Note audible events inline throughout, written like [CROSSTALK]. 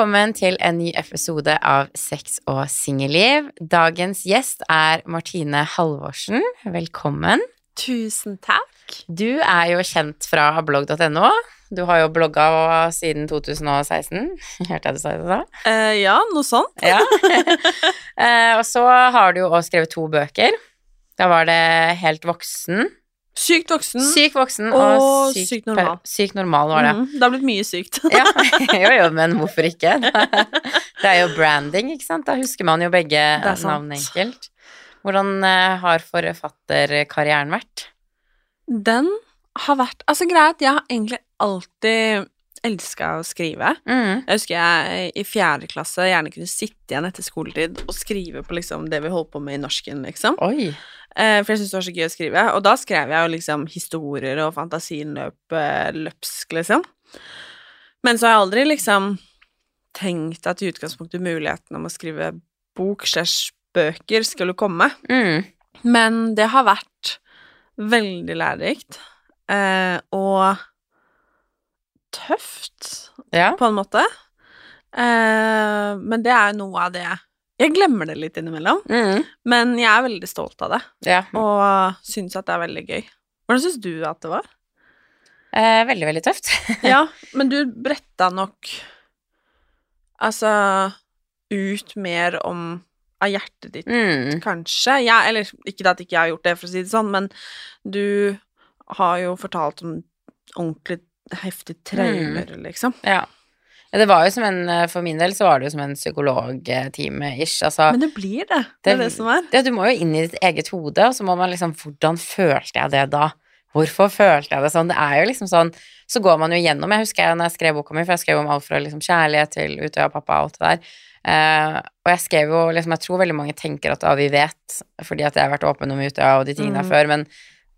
Velkommen til en ny episode av Sex og singelliv. Dagens gjest er Martine Halvorsen. Velkommen. Tusen takk. Du er jo kjent fra blogg.no. Du har jo blogga siden 2016. [LAUGHS] Hørte jeg du sa det da? Eh, ja, noe sånt. Ja. [LAUGHS] Eh, og så har du jo også skrevet to bøker. Da var det Helt voksen, Sykt voksen. Syk voksen og, Og sykt, sykt normal. Sykt normal var det. Mm, det har blitt mye sykt. [LAUGHS] Ja, [LAUGHS] jo jo, men hvorfor ikke? [LAUGHS] Det er jo branding, ikke sant? Da husker man jo begge navn enkelt. Hvordan eh, har forfatterkarrieren vært? Den har vært Altså, greit, jeg har egentlig alltid elska å skrive. Mm. Jeg husker jeg i fjerde klasse gjerne kunne sitte igjen etter skoletid og skrive på liksom det vi holdt på med i norsken, liksom. Oi. Eh, for jeg syntes det var så gøy å skrive. Og da skrev jeg jo liksom historier, og fantasien løp eh, løpsk, liksom. Men så har jeg aldri liksom tenkt at i utgangspunktet muligheten om å skrive bok slash bøker skulle komme. Mm. Men det har vært veldig lærerikt. Eh, og tøft, Ja. på en måte. Eh, men det er noe av det Jeg glemmer det litt innimellom, Mm. men jeg er veldig stolt av det. ja. Og syns at det er veldig gøy. Hvordan syns du at det var? Eh, veldig, veldig tøft. [LAUGHS] Ja, men du bretta nok altså ut mer om av hjertet ditt, Mm. kanskje. Ja, eller ikke at ikke jeg har gjort det, for å si det sånn, men du har jo fortalt om ordentlig heftige traumer, liksom. Ja. ja. Det var jo som en For min del så var det jo som en psykologtime-ish. Altså, Men det blir det. Det er det som er. Ja, du må jo inn i ditt eget hode, og så må man liksom Hvordan følte jeg det da? Hvorfor følte jeg det sånn? Det er jo liksom sånn Så går man jo gjennom Jeg husker jeg når jeg skrev boka mi, for jeg skrev om alt fra liksom kjærlighet til Utøya og pappa og alt det der. Uh, og jeg skrev jo liksom Jeg tror veldig mange tenker at ja, vi vet, fordi at jeg har vært åpen om Utøya og de tingene Mm. før, men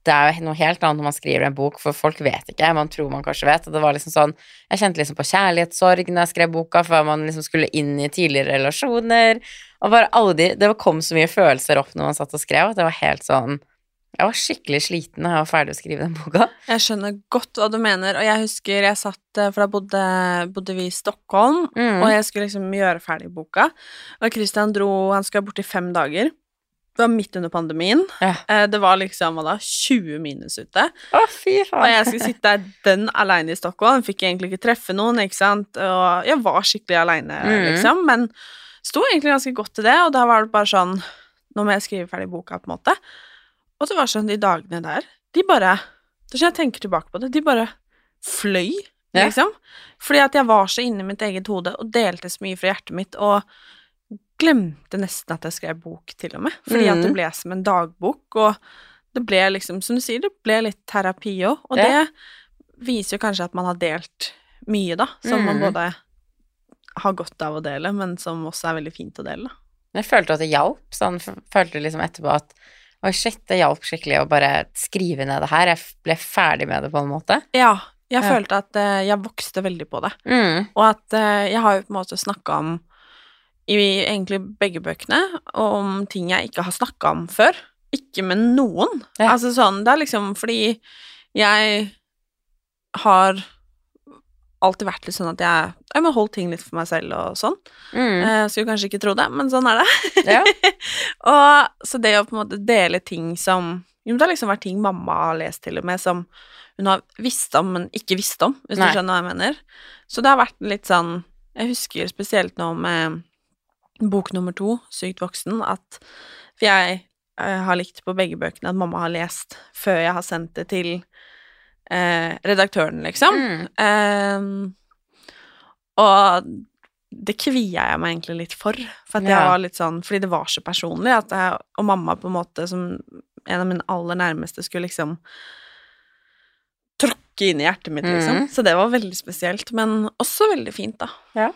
det er jo noe helt annet når man skriver en bok, for folk vet ikke. Man tror man kanskje vet. Og det var liksom sånn Jeg kjente liksom på kjærlighetssorg når jeg skrev boka, før man liksom skulle inn i tidligere relasjoner. Og bare alle de Det kom så mye følelser opp når man satt og skrev, at det var helt sånn Jeg var skikkelig sliten da jeg var ferdig å skrive den boka. Jeg skjønner godt hva du mener, og jeg husker jeg satt For da bodde, bodde vi i Stockholm, Mm. og jeg skulle liksom gjøre ferdig boka. Og Christian dro Han skulle bort i fem dager. Det var midt under pandemien. Ja. Eh, Det var liksom hva da, 20 minus ute. Å, fy faen. Og jeg skulle sitte der den aleine i Stockholm. Fikk egentlig ikke treffe noen, ikke sant. Og jeg var skikkelig aleine, mm. liksom. Men sto egentlig ganske godt til det, og da var det bare sånn Nå må jeg skrive ferdig boka, på en måte. Og det var sånn, de dagene der, de bare Det er sånn jeg tenker tilbake på det, de bare fløy, Ja. liksom. Fordi at jeg var så inni mitt eget hode og delte så mye fra hjertet mitt, og glemte nesten at jeg skrev bok, til og med. Fordi at det Mhm. ble som en dagbok, og det ble liksom, som du sier, det ble litt terapi òg. Og Ja. det viser jo kanskje at man har delt mye, da, som man Mhm. både har godt av å dele, men som også er veldig fint å dele, da. Jeg følte at det hjalp. Sånn, følte liksom etterpå at Oi, shit, det hjalp skikkelig å bare skrive ned det her. Jeg ble ferdig med det på en måte. Ja, jeg følte at eh, jeg vokste veldig på det. Mm. Og at eh, jeg har jo på en måte snakka om i egentlig begge bøkene om ting jeg ikke har snakka om før. Ikke med noen. Ja. Altså sånn, det er liksom fordi jeg har alltid vært litt sånn at jeg, jeg må holde ting litt for meg selv og sånn. Mm. Eh, skulle kanskje ikke tro det, men sånn er det. Ja. [LAUGHS] og så det å på en måte dele ting som Jo, det har liksom vært ting mamma har lest til og med, som hun har visst om, men ikke visst om, hvis Nei. du skjønner hva jeg mener. Så det har vært litt sånn Jeg husker spesielt nå med bok nummer to, Sykt voksen, at For jeg eh, har likt på begge bøkene at mamma har lest før jeg har sendt det til eh, redaktøren, liksom. Mm. Eh, og det kvia jeg meg egentlig litt for, for Ja. litt sånn, fordi det var så personlig, at jeg, og mamma på en måte som en av mine aller nærmeste skulle liksom tråkke inn i hjertet mitt, liksom. Mm. Så det var veldig spesielt, men også veldig fint, da. Ja,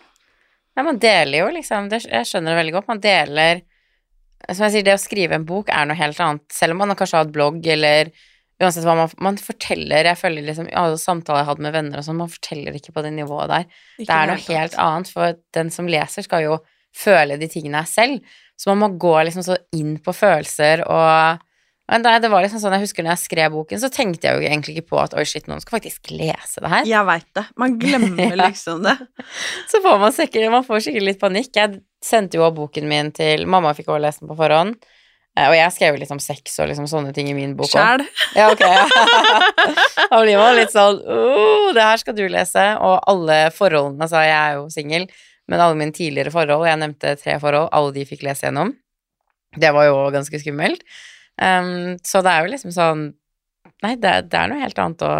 man deler jo liksom det, Jeg skjønner det veldig godt. Man deler Som jeg sier, det å skrive en bok er noe helt annet. Selv om man kanskje har hatt blogg eller Uansett hva man, man forteller Jeg føler liksom Alle samtaler jeg har hatt med venner og sånn, man forteller ikke på det nivået der. Ikke Det er noe helt tatt. annet, for den som leser, skal jo føle de tingene selv. Så man må gå liksom så inn på følelser og Men det, det var liksom sånn, jeg husker når jeg skrev boken, så tenkte jeg jo egentlig ikke på at oi, shit, noen skal faktisk lese det her. Jeg veit det. Man glemmer [LAUGHS] liksom det. Så får man sikkert, man får sikkert litt panikk. Jeg sendte jo boken min til Mamma fikk også lese den på forhånd. Eh, Og jeg skrev jo litt om sex og liksom sånne ting i min bok òg. Ja, ok. [LAUGHS] Da blir man litt sånn oh, det her skal du lese. Og alle forholdene, altså jeg er jo singel, men alle mine tidligere forhold, jeg nevnte tre forhold, alle de fikk lese gjennom. Det var jo ganske skummelt. Um, så det er jo liksom sånn Nei, det, det er noe helt annet å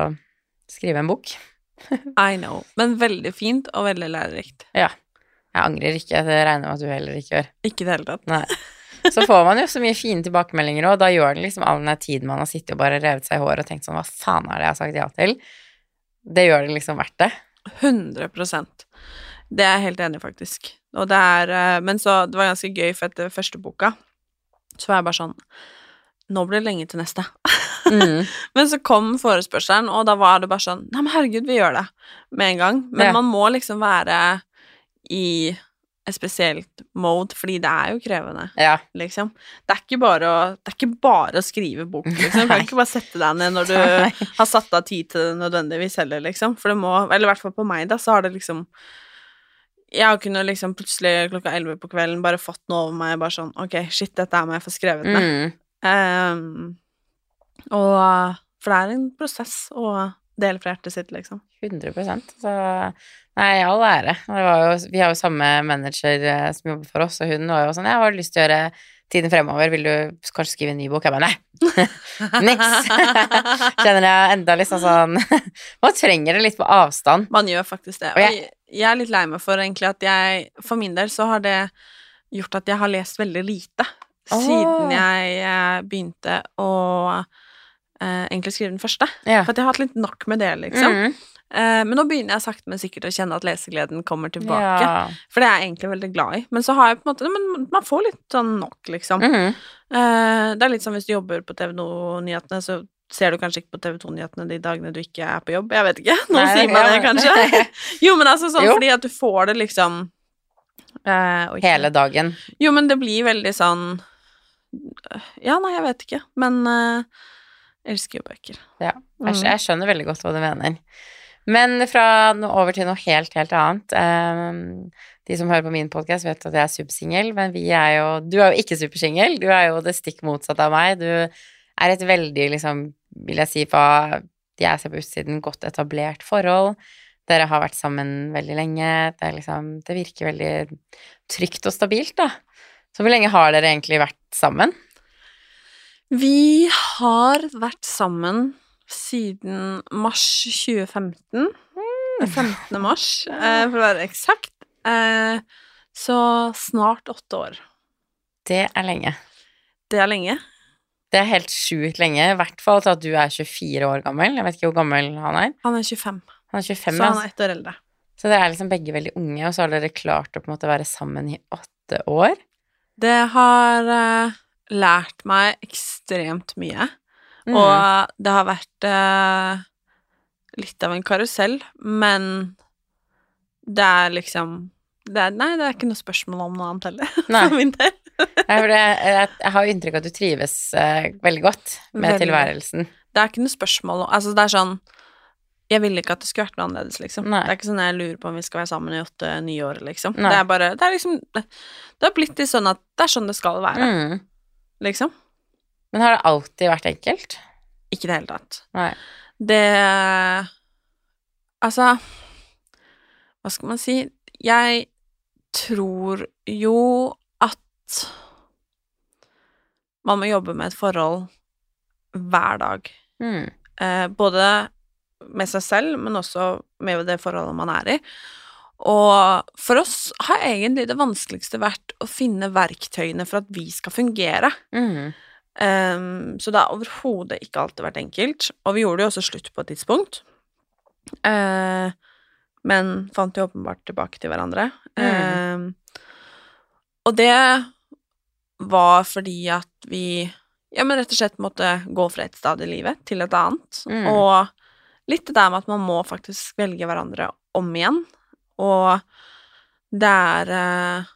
skrive en bok. [LAUGHS] I know. Men veldig fint og veldig lærerikt. Ja. Jeg angrer ikke, det regner jeg med at du heller ikke gjør. Ikke i det hele tatt. Nei. Så får man jo så mye fine tilbakemeldinger, og da gjør det liksom all den tiden man har sittet og bare revet seg i håret og tenkt sånn, hva faen er det jeg har sagt ja til? Det gjør det liksom verdt det. 100% Det er jeg helt enig i, faktisk. Og det er eh, Men så Det var ganske gøy, for etter første boka så var jeg bare sånn Nå blir det lenge til neste. Mm. [LAUGHS] Men så kom forespørselen, og da var det bare sånn Nei, men herregud, vi gjør det med en gang. Men Ja. man må liksom være i et spesielt mode, fordi det er jo krevende, Ja. liksom. Det er ikke bare å, det er ikke bare å skrive bok, liksom. Du kan [LAUGHS] ikke bare sette deg ned når du [LAUGHS] har satt av tid til det nødvendigvis heller, liksom. For det må Eller i hvert fall på meg, da, så har det liksom Jeg har kunnet liksom plutselig klokka elleve på kvelden bare fått noe over meg, bare sånn Ok, shit, dette her må jeg få skrevet ned. Mm. Ehm, og For det er en prosess å dele fra hjertet sitt, liksom. 100% Så nei, all ære. Det var jo, vi har jo samme manager eh, som jobber for oss, og hun var jo sånn Jeg har lyst til å gjøre tiden fremover? Vil du kanskje skrive en ny bok? Jeg bare nei. [LAUGHS] Niks. [LAUGHS] Kjenner jeg enda liksom sånn [LAUGHS] Man trenger det litt på avstand. Man gjør faktisk det. Og jeg, jeg er litt lei meg for egentlig at jeg For min del så har det gjort at jeg har lest veldig lite. Siden jeg eh, begynte å eh, egentlig skrive den første. Ja. For jeg har hatt litt nok med det, liksom. Mm. Eh, men nå begynner jeg sakte, men sikkert å kjenne at lesegleden kommer tilbake. Ja. For det er jeg egentlig veldig glad i. Men så har jeg på en måte Men man får litt sånn nok, liksom. Mhm. Eh, det er litt som hvis du jobber på TV 2-nyhetene, så ser du kanskje ikke på TV 2-nyhetene de dagene du ikke er på jobb. Jeg vet ikke. [LAUGHS] Nå Nei, sier man det kanskje. [LAUGHS] Jo, men altså sånn Jo. fordi at du får det liksom eh. Hele dagen. Jo, men det blir veldig sånn Ja, nei, jeg vet ikke. Men uh, jeg elsker jo bøker. Ja. Jeg, Mm. jeg skjønner veldig godt hva du mener. Men fra noe over til noe helt, helt annet. Um, de som hører på min podkast, vet at jeg er supersingel, men vi er jo Du er jo ikke supersingel. Du er jo det stikk motsatte av meg. Du er et veldig, liksom, vil jeg si, fra jeg ser på utsiden, godt etablert forhold. Dere har vært sammen veldig lenge. Det, liksom, det virker veldig trygt og stabilt, da. Så hvor lenge har dere egentlig vært sammen? Vi har vært sammen siden mars 2015. 15. mars, eh, for å være eksakt. Eh, så snart åtte år. Det er lenge. Det er lenge. Det er helt sjukt lenge, i hvert fall til at du er 24 år gammel. Jeg vet ikke hvor gammel han er. Han er 25, Han er 25, så han er ett år eldre. Så dere er liksom begge veldig unge, og så har dere klart å på en måte være sammen i åtte år. Det har uh, lært meg ekstremt mye, Mm. og det har vært uh, litt av en karusell, men det er liksom det er, Nei, det er ikke noe spørsmål om noe annet heller, [LAUGHS] for min del. Nei, for det, jeg, jeg har jo inntrykk av at du trives uh, veldig godt med Veldig. tilværelsen. Det er ikke noe spørsmål Altså, det er sånn Jeg ville ikke at det skulle vært noe annerledes, liksom. Nei. Det er ikke sånn jeg lurer på om vi skal være sammen i åtte-ni år, liksom. Nei. Det er bare Det er liksom Det, har blitt litt sånn at det er sånn det skal være, Mm. liksom. Men har det alltid vært enkelt? Ikke i det hele tatt. Nei. Det Altså Hva skal man si? Jeg tror jo at man må jobbe med et forhold hver dag. Mm. Eh, både med seg selv, men også med det forholdet man er i. Og for oss har egentlig det vanskeligste vært å finne verktøyene for at vi skal fungere. Mm. Um, så det har overhodet ikke alltid vært enkelt. Og vi gjorde det jo også slutt på et tidspunkt. Uh, men fant jo åpenbart tilbake til hverandre. Mm. Ehm, og det var fordi at vi ja, men rett og slett måtte gå fra et stad i livet til et annet. Mm. Og litt det der med at man må faktisk velge hverandre om igjen. Og det er eh,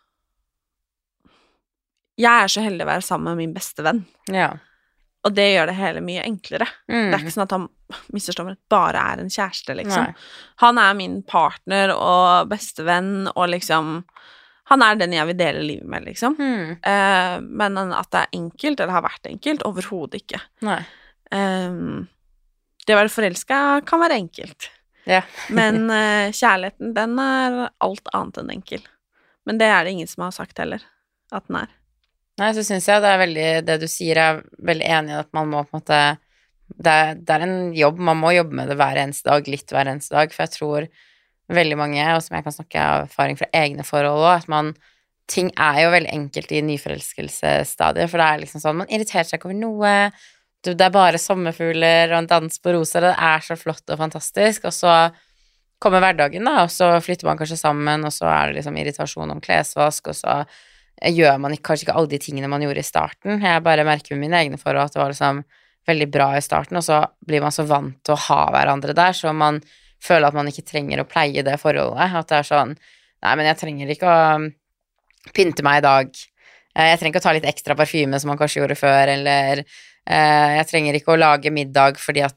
Jeg er så heldig å være sammen med min beste venn. Ja. Og det gjør det hele mye enklere. Mm. Det er ikke sånn at han misforstår meg, bare er en kjæreste, liksom. Nei. Han er min partner og bestevenn, og liksom Han er den jeg vil dele livet med, liksom. Mm. Eh, men at det er enkelt, eller har vært enkelt, overhodet ikke. Nei. Eh, det å være forelska kan være enkelt, Ja. [LAUGHS] men uh, kjærligheten, den er alt annet enn enkel. Men det er det ingen som har sagt heller, at den er. Nei, så syns jeg det er veldig Det du sier, jeg er veldig enig i at man må på en måte det er, det er en jobb, man må jobbe med det hver eneste dag, litt hver eneste dag, for jeg tror veldig mange, og som jeg kan snakke av erfaring fra egne forhold òg, at man Ting er jo veldig enkelt i nyforelskelsesstadiet, for det er liksom sånn Man irriterer seg ikke over noe. Det er bare sommerfugler og en dans på roser, det er så flott og fantastisk, og så kommer hverdagen, da, og så flytter man kanskje sammen, og så er det liksom irritasjon om klesvask, og så gjør man kanskje ikke alle de tingene man gjorde i starten. Jeg bare merker med mine egne forhold at det var liksom veldig bra i starten, og så blir man så vant til å ha hverandre der, så man føler at man ikke trenger å pleie det forholdet. At det er sånn Nei, men jeg trenger ikke å pynte meg i dag. Eh, Jeg trenger ikke å ta litt ekstra parfyme som man kanskje gjorde før, eller jeg trenger ikke å lage middag fordi at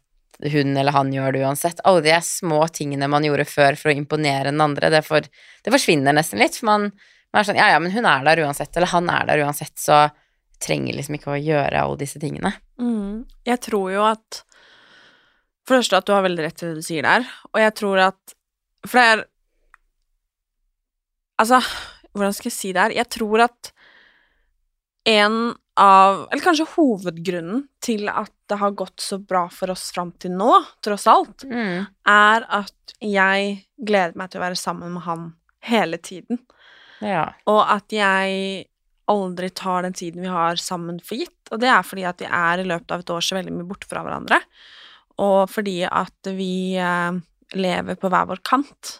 hun eller han gjør det uansett. Alle de små tingene man gjorde før for å imponere den andre, det, for, det forsvinner nesten litt. For man, man er sånn Ja, ja, men hun er der uansett, eller han er der uansett, så trenger liksom ikke å gjøre alle disse tingene. Mm. Jeg tror jo at For det første at du har veldig rett i det du sier der, og jeg tror at For det er Altså, hvordan skal jeg si det her? Jeg tror at en av Eller kanskje hovedgrunnen til at det har gått så bra for oss fram til nå, tross alt, Mm. er at jeg gleder meg til å være sammen med han hele tiden. Ja. Og at jeg aldri tar den tiden vi har sammen for gitt. Og det er fordi at vi er i løpet av et år så veldig mye borte fra hverandre. Og fordi at vi eh, lever på hver vår kant.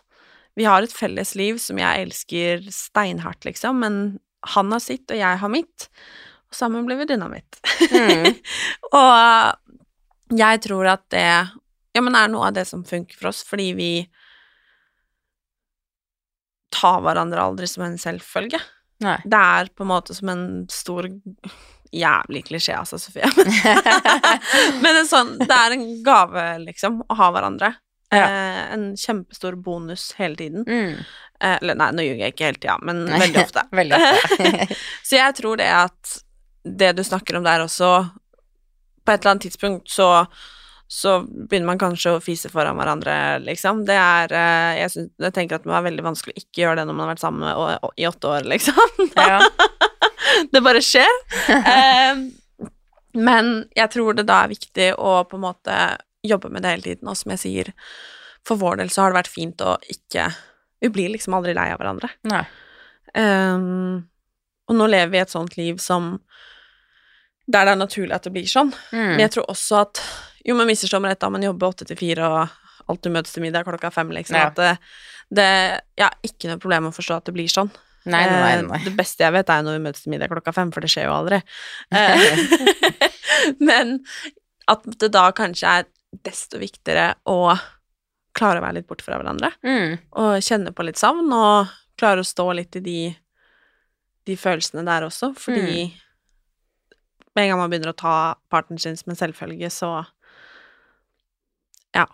Vi har et felles liv som jeg elsker steinhardt, liksom, men han har sitt, og jeg har mitt. Og sammen blir vi dynamitt. Mm. [LAUGHS] og jeg tror at det ja, men er noe av det som funker for oss, fordi vi tar hverandre aldri som en selvfølge. Nei. Det er på en måte som en stor Jævlig klisjé, altså, Sofie. [LAUGHS] Men en sånn Det er en gave, liksom, å ha hverandre. Ja. Eh, en kjempestor bonus hele tiden. Mm. Eh, eller nei, nå ljuger jeg ikke hele tida, men veldig ofte. [LAUGHS] veldig ofte. [LAUGHS] Så jeg tror det at det du snakker om der også På et eller annet tidspunkt så så begynner man kanskje å fise foran hverandre, liksom. Det er eh, jeg, synes, jeg tenker at det er veldig vanskelig å ikke gjøre det når man har vært sammen og, og, i åtte år, liksom. [LAUGHS] det bare skjer. Eh, men jeg tror det da er viktig å på en måte jobbe med det hele tiden, og som jeg sier, for vår del så har det vært fint å ikke Vi blir liksom aldri lei av hverandre. Nei. Um, og nå lever vi et sånt liv som der det er naturlig at det blir sånn. Mm. Men jeg tror også at Jo, men misforstå meg rett, da, man jobber åtte til fire, og du møtes til middag klokka fem, liksom. Ja. At det, det Jeg har ikke noe problem med å forstå at det blir sånn. Nei, nei, nei, Eh. Det beste jeg vet, er når vi møtes til middag klokka fem, for det skjer jo aldri. [LAUGHS] Eh, [LAUGHS] Men at det da kanskje er desto viktigere å klare å være litt borte fra hverandre Mm. og kjenne på litt savn, og klare å stå litt i de, de følelsene der også, fordi Mm. med en gang man begynner å ta parten sin som en selvfølge, så ja,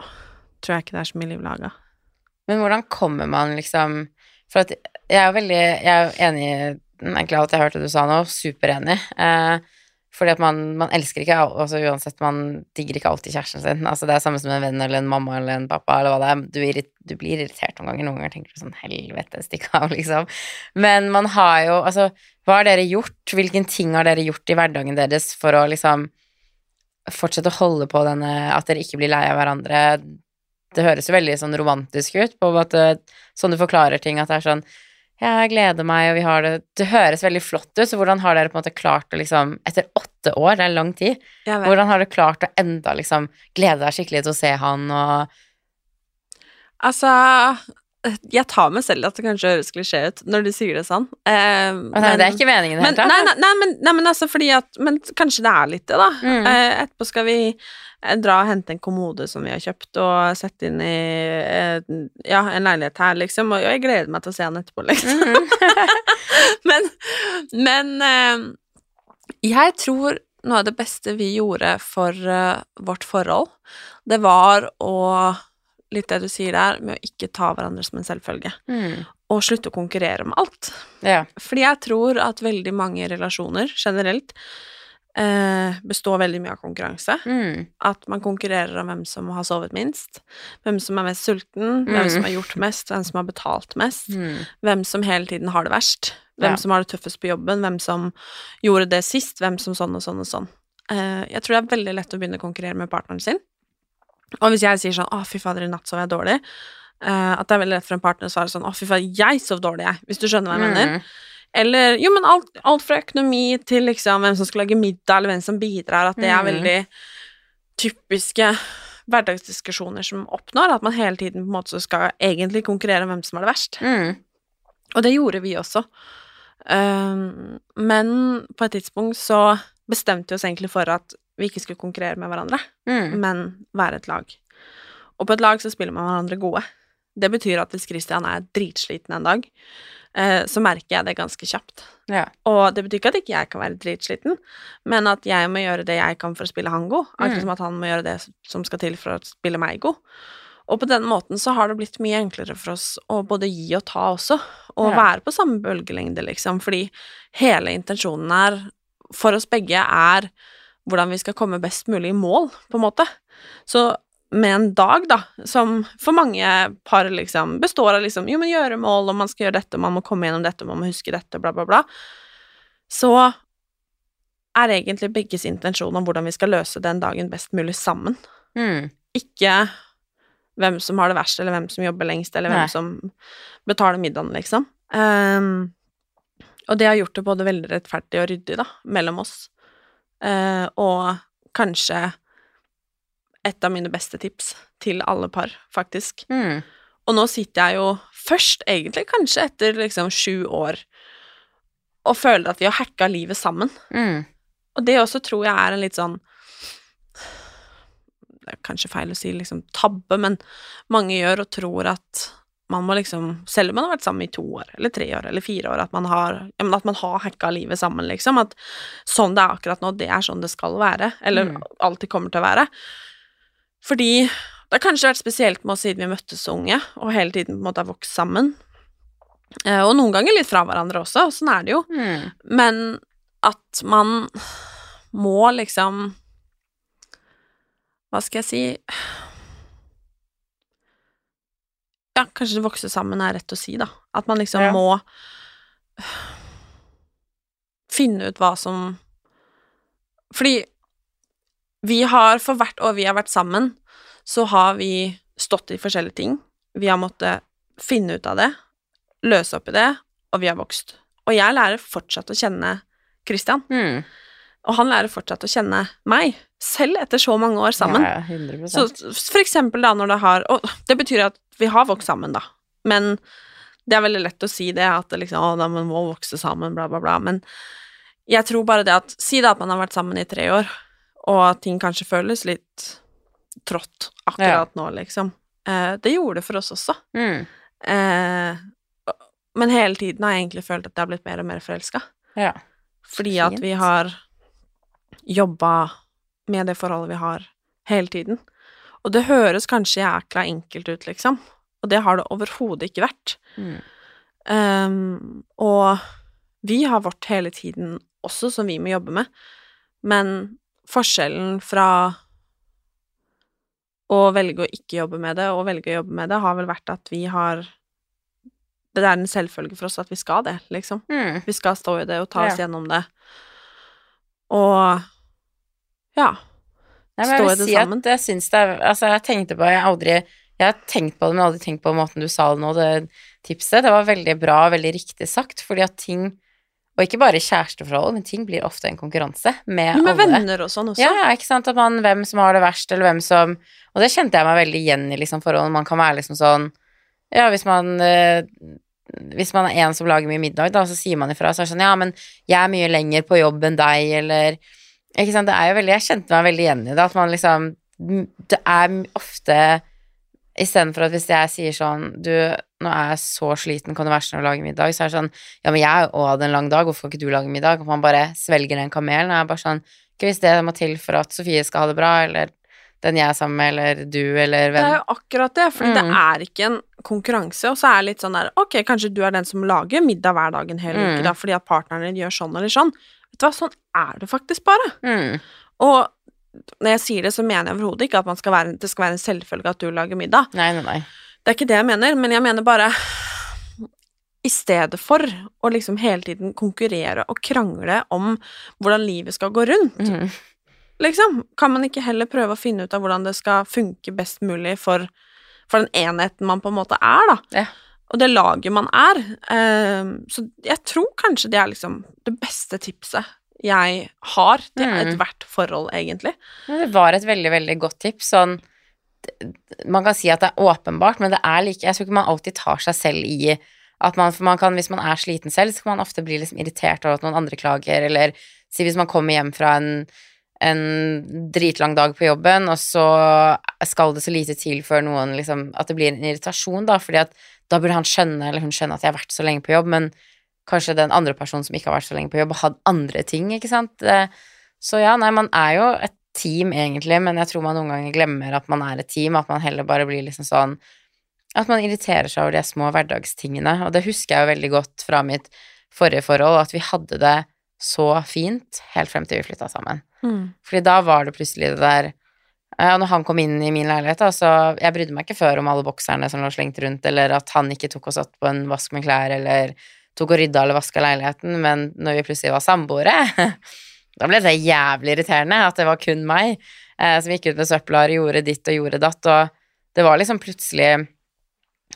tror jeg ikke det er så mye liv laga. Men hvordan kommer man liksom For at jeg er jo veldig Jeg er jo enig i egentlig alt jeg hørte du sa nå, superenig. Eh, fordi at man, man elsker ikke al- altså Uansett, man digger ikke alltid kjæresten sin. Altså Det er samme som en venn eller en mamma eller en pappa eller hva det er. Du, du blir irritert noen ganger. Noen ganger tenker du sånn helvete, stikk av, [LAUGHS] liksom. Men man har jo Altså, hva har dere gjort? Hvilken ting har dere gjort i hverdagen deres for å liksom fortsette å holde på denne At dere ikke blir lei av hverandre? Det høres jo veldig sånn romantisk ut, på en måte, sånn du forklarer ting, at det er sånn jeg gleder meg, og vi har det Det høres veldig flott ut, så hvordan har dere på en måte klart å liksom Etter åtte år, det er lang tid, hvordan har dere klart å enda liksom glede deg skikkelig til å se han og Altså, jeg tar meg selv at det kanskje høres klisjé ut når du sier det sånn. Eh, Nei, det er ikke meningen men, nei, nei, nei, men, nei, men altså fordi at Men kanskje det er litt det, da. Mm. Eh, etterpå skal vi eh, dra og hente en kommode som vi har kjøpt, og sette inn i eh, ja, en leilighet her, liksom. Og jeg gleder meg til å se han etterpå, liksom. Mhm. [LAUGHS] men men eh, jeg tror noe av det beste vi gjorde for eh, vårt forhold, det var å Litt det du sier der, med å ikke ta hverandre som en selvfølge. Mm. Og slutte å konkurrere om alt. Ja. Fordi jeg tror at veldig mange relasjoner generelt eh, består veldig mye av konkurranse. Mm. At man konkurrerer om hvem som har sovet minst, hvem som er mest sulten, hvem Mm. som har gjort mest, hvem som har betalt mest, Mm. hvem som hele tiden har det verst, hvem Ja. som har det tøffest på jobben, hvem som gjorde det sist, hvem som sånn og sånn og sånn. Eh, jeg tror det er veldig lett å begynne å konkurrere med partneren sin. Og hvis jeg sier sånn 'Å, fy fader, i natt sov jeg dårlig', uh, at det er veldig lett for en partner å svare sånn 'Å, fy fader, jeg sov dårlig, jeg', hvis du skjønner hva jeg mener. Mm. Eller jo, men alt, alt fra økonomi til liksom hvem som skal lage middag, eller hvem som bidrar, at det er Mhm. veldig typiske hverdagsdiskusjoner som oppnår, at man hele tiden på en måte skal egentlig konkurrere om hvem som har det verst. Mm. Og det gjorde vi også. Um, men på et tidspunkt så bestemte vi oss egentlig for at vi ikke skulle konkurrere med hverandre, Mm. men være et lag. Og på et lag så spiller man hverandre gode. Det betyr at hvis Christian er dritsliten en dag, eh, så merker jeg det ganske kjapt. Ja. Og det betyr ikke at ikke jeg kan være dritsliten, men at jeg må gjøre det jeg kan for å spille han god, akkurat Mm. som at han må gjøre det som skal til for å spille meg god. Og på den måten så har det blitt mye enklere for oss å både gi og ta også, og Ja. være på samme bølgelengde, liksom, fordi hele intensjonen her for oss begge, er hvordan vi skal komme best mulig i mål, på en måte. Så med en dag, da, som for mange par liksom består av liksom Jo, men gjøre mål, og man skal gjøre dette, man må komme gjennom dette, man må huske dette, bla, bla, bla, så er egentlig begges intensjon om hvordan vi skal løse den dagen best mulig sammen. Mm. Ikke hvem som har det verst, eller hvem som jobber lengst, eller Nei. hvem som betaler middagen, liksom. Um, og det har gjort det både veldig rettferdig og ryddig, da, mellom oss. Eh, og kanskje et av mine beste tips til alle par, faktisk. Mm. Og nå sitter jeg jo først, egentlig, kanskje etter liksom sju år, og føler at vi har hacka livet sammen. Mm. Og det også tror jeg er en litt sånn Det er kanskje feil å si liksom tabbe, men mange gjør og tror at man må liksom Selv om man har vært sammen i to år, eller tre år, eller fire år, at man har, ja, at man har hacka livet sammen, liksom. At sånn det er akkurat nå, det er sånn det skal være. Eller Mm. alltid kommer til å være. Fordi det har kanskje vært spesielt med oss siden vi møttes så unge, og hele tiden på en måte har vokst sammen. Eh, og noen ganger litt fra hverandre også, og sånn er det jo. Mm. Men at man må liksom Hva skal jeg si Ja, kanskje vokse sammen er rett å si, da. At man liksom Ja. må finne ut hva som Fordi vi har, for hvert år vi har vært sammen, så har vi stått i forskjellige ting. Vi har måttet finne ut av det, løse opp i det, og vi har vokst. Og jeg lærer fortsatt å kjenne Christian, Mm. Og han lærer fortsatt å kjenne meg, selv etter så mange år sammen. Ja, 100 Så for eksempel da når det har Og det betyr at vi har vokst sammen, da, men det er veldig lett å si det, at det liksom, å, da, man må vokse sammen, bla, bla, bla, men jeg tror bare det at Si da at man har vært sammen i tre år, og at ting kanskje føles litt trått akkurat nå, liksom. Eh, det gjorde det for oss også. Mm. Eh, men hele tiden har jeg egentlig følt at jeg har blitt mer og mer forelska. Ja. Fordi Fint. at vi har jobba med det forholdet vi har, hele tiden. Og det høres kanskje jækla enkelt ut, liksom, og det har det overhodet ikke vært. Mm. Um, og vi har vårt hele tiden også, som vi må jobbe med, men forskjellen fra å velge å ikke jobbe med det og velge å jobbe med det, har vel vært at vi har Det er en selvfølge for oss at vi skal det, liksom. Mm. Vi skal stå i det og ta oss Ja. gjennom det. Og ja. Nei, men jeg vil det si sammen. at jeg syns det er Altså, jeg tenkte på Jeg har aldri Jeg har tenkt på det, men aldri tenkt på måten du sa det nå, det tipset. Det var veldig bra, veldig riktig sagt, fordi at ting Og ikke bare kjæresteforhold, men ting blir ofte en konkurranse med med alle. venner og sånn også. Ja, ikke sant, at man Hvem som har det verst, eller hvem som Og det kjente jeg meg veldig igjen i, liksom, forholdet. Man kan være liksom sånn Ja, hvis man eh, Hvis man er en som lager mye middag, da, så sier man ifra. Så er det sånn Ja, men jeg er mye lenger på jobb enn deg, eller Ikke sant, det er jo veldig Jeg kjente meg veldig igjen i det, at man liksom Det er ofte Istedenfor at hvis jeg sier sånn Du, nå er jeg så sliten, kan du være snill å lage middag? Så er det sånn Ja, men jeg har jo hatt en lang dag, hvorfor kan ikke du lage middag? Og man bare svelger den kamelen, og jeg er bare sånn Ikke hvis det må til for at Sofie skal ha det bra, eller den jeg er sammen med, eller du, eller Det er jo akkurat det, det Mm. er ikke en konkurranse, og så er det litt sånn der Ok, kanskje du er den som lager middag hver dag en hel Mm. uke, da, fordi at partneren din gjør sånn eller sånn. Vet du hva, sånn er det faktisk bare. Mm. Og når jeg sier det, så mener jeg overhodet ikke at man skal være, det skal være en selvfølge at du lager middag. Nei, nei, nei. Det er ikke det jeg mener, men jeg mener bare I stedet for å liksom hele tiden konkurrere og krangle om hvordan livet skal gå rundt, Mm. liksom, kan man ikke heller prøve å finne ut av hvordan det skal funke best mulig for, for den enheten man på en måte er, da. Ja. Og det laget man er. Eh, så jeg tror kanskje det er liksom det beste tipset jeg har til Mm. ethvert forhold, egentlig. Det var et veldig, veldig godt tips. Sånn Man kan si at det er åpenbart, men det er like Jeg tror ikke man alltid tar seg selv i at man For man kan, hvis man er sliten selv, så kan man ofte bli liksom irritert over at noen andre klager, eller si hvis man kommer hjem fra en en dritlang dag på jobben, og så skal det så lite til før noen liksom At det blir en irritasjon, da, fordi at da burde han skjønne, eller hun skjønne, at jeg har vært så lenge på jobb, men kanskje den andre personen som ikke har vært så lenge på jobb, har hatt andre ting, ikke sant. Så ja, nei, man er jo et team egentlig, men jeg tror man noen ganger glemmer at man er et team, at man heller bare blir liksom sånn At man irriterer seg over de små hverdagstingene, og det husker jeg jo veldig godt fra mitt forrige forhold, at vi hadde det så fint helt frem til vi flytta sammen. Fordi da var det plutselig det der når han kom inn i min leilighet, så jeg brydde meg ikke før om alle bokserne som lå slengt rundt, eller at han ikke tok og satt på en vask med klær, eller tok og rydda eller vaska leiligheten, men når vi plutselig var samboere, [LAUGHS] da ble det jævlig irriterende at det var kun meg eh, som gikk ut med søpla og gjorde ditt og gjorde datt, og det var liksom plutselig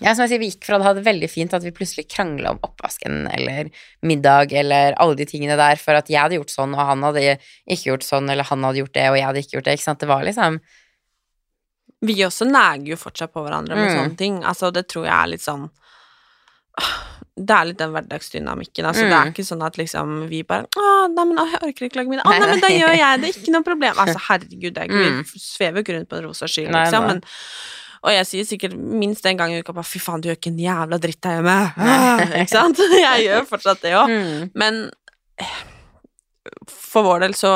ja, som jeg sier, vi gikk fra det hadde veldig fint at vi plutselig krangla om oppvasken eller middag eller alle de tingene der for at jeg hadde gjort sånn, og han hadde ikke gjort sånn, eller han hadde gjort det, og jeg hadde ikke gjort det, ikke sant. Det var liksom Vi også neger jo fortsatt på hverandre med Mm. sånne ting. Altså, det tror jeg er litt sånn Det er litt den hverdagsdynamikken. Altså, Det er Mm. ikke sånn at liksom vi bare Å, nei, men å, jeg orker ikke lage middag. Å, nei, men da gjør jeg det. Ikke noe problem. Altså, herregud, det er [LAUGHS] ikke, Mm. vi svever jo ikke rundt på en rosa sky, liksom. nei. Men, og jeg sier sikkert minst en gang i uka bare fy faen, du gjør ikke en jævla dritt her hjemme. [LAUGHS] Ikke sant? [LAUGHS] Jeg gjør fortsatt det òg. mm. Men for vår del så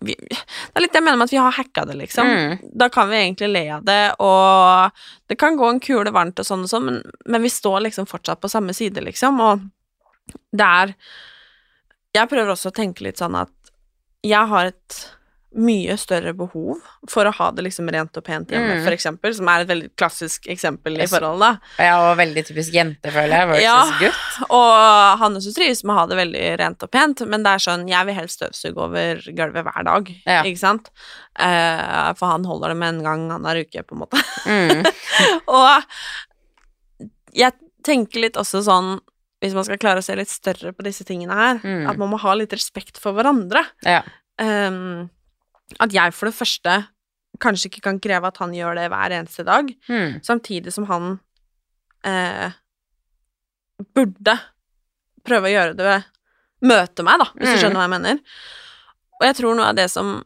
vi Det er litt det jeg mener med at vi har hacka det, liksom. Mm. Da kan vi egentlig le av det, og det kan gå en kule varmt og sånn og sånn, men, men vi står liksom fortsatt på samme side, liksom, og det er Jeg prøver også å tenke litt sånn at jeg har et mye større behov for å ha det liksom rent og pent hjemme, Mm. for eksempel, som er et veldig klassisk eksempel i forholdet, da. Og veldig typisk jente, føler jeg, versus Ja. gutt. Og han også trives med å ha det veldig rent og pent, men det er sånn, jeg vil helst støvsuge over gulvet hver dag, Ja. ikke sant? Eh, for han holder det med en gang annenhver uke, på en måte. Mm. [LAUGHS] og jeg tenker litt også sånn, hvis man skal klare å se litt større på disse tingene her, Mm. at man må ha litt respekt for hverandre. Ja. Ehm, at jeg for det første kanskje ikke kan kreve at han gjør det hver eneste dag, Mm. samtidig som han eh, burde prøve å gjøre det ved Møte meg, da, hvis du Mm. skjønner hva jeg mener. Og jeg tror noe av det som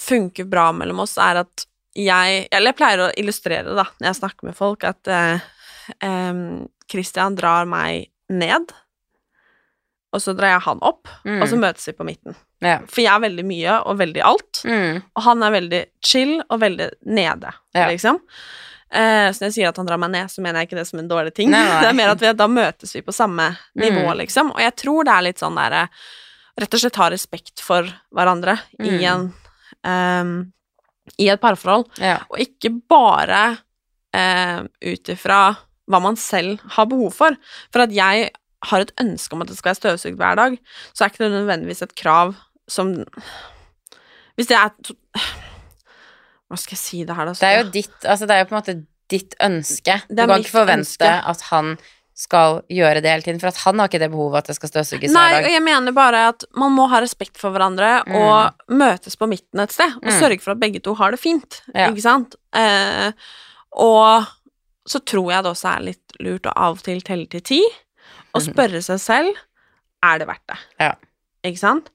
funker bra mellom oss, er at jeg Eller jeg pleier å illustrere det, da, når jeg snakker med folk, at eh, eh, Christian drar meg ned, og så drar jeg han opp, Mm. og så møtes vi på midten. Ja. For jeg er veldig mye og veldig alt. Mm. Og han er veldig chill og veldig nede, Ja. liksom. Eh, så når jeg sier at han drar meg ned, så mener jeg ikke det som en dårlig ting. Nei, nei. [LAUGHS] Det er mer at vi, da møtes vi på samme nivå, Mm. liksom. Og jeg tror det er litt sånn derre Rett og slett ha respekt for hverandre i Mm. en um, I et parforhold. Ja. Og ikke bare eh, ut ifra hva man selv har behov for. For at jeg har et ønske om at det skal være støvsugd hver dag, så er ikke det nødvendigvis et krav som Hvis det er Hva skal jeg si det her, da? Det er jo ditt Altså, det er jo på en måte ditt ønske. Du kan ikke forvente ønske. at han skal gjøre det hele tiden, for at han har ikke det behovet at det skal støvsuges Nei, hver dag. jeg mener bare at man må ha respekt for hverandre Mm. og møtes på midten et sted, og Mm. sørge for at begge to har det fint, Ja. ikke sant? Eh, og så tror jeg det også er litt lurt å av og til telle til ti, og Mhm. spørre seg selv er det verdt det. Ja. Ikke sant?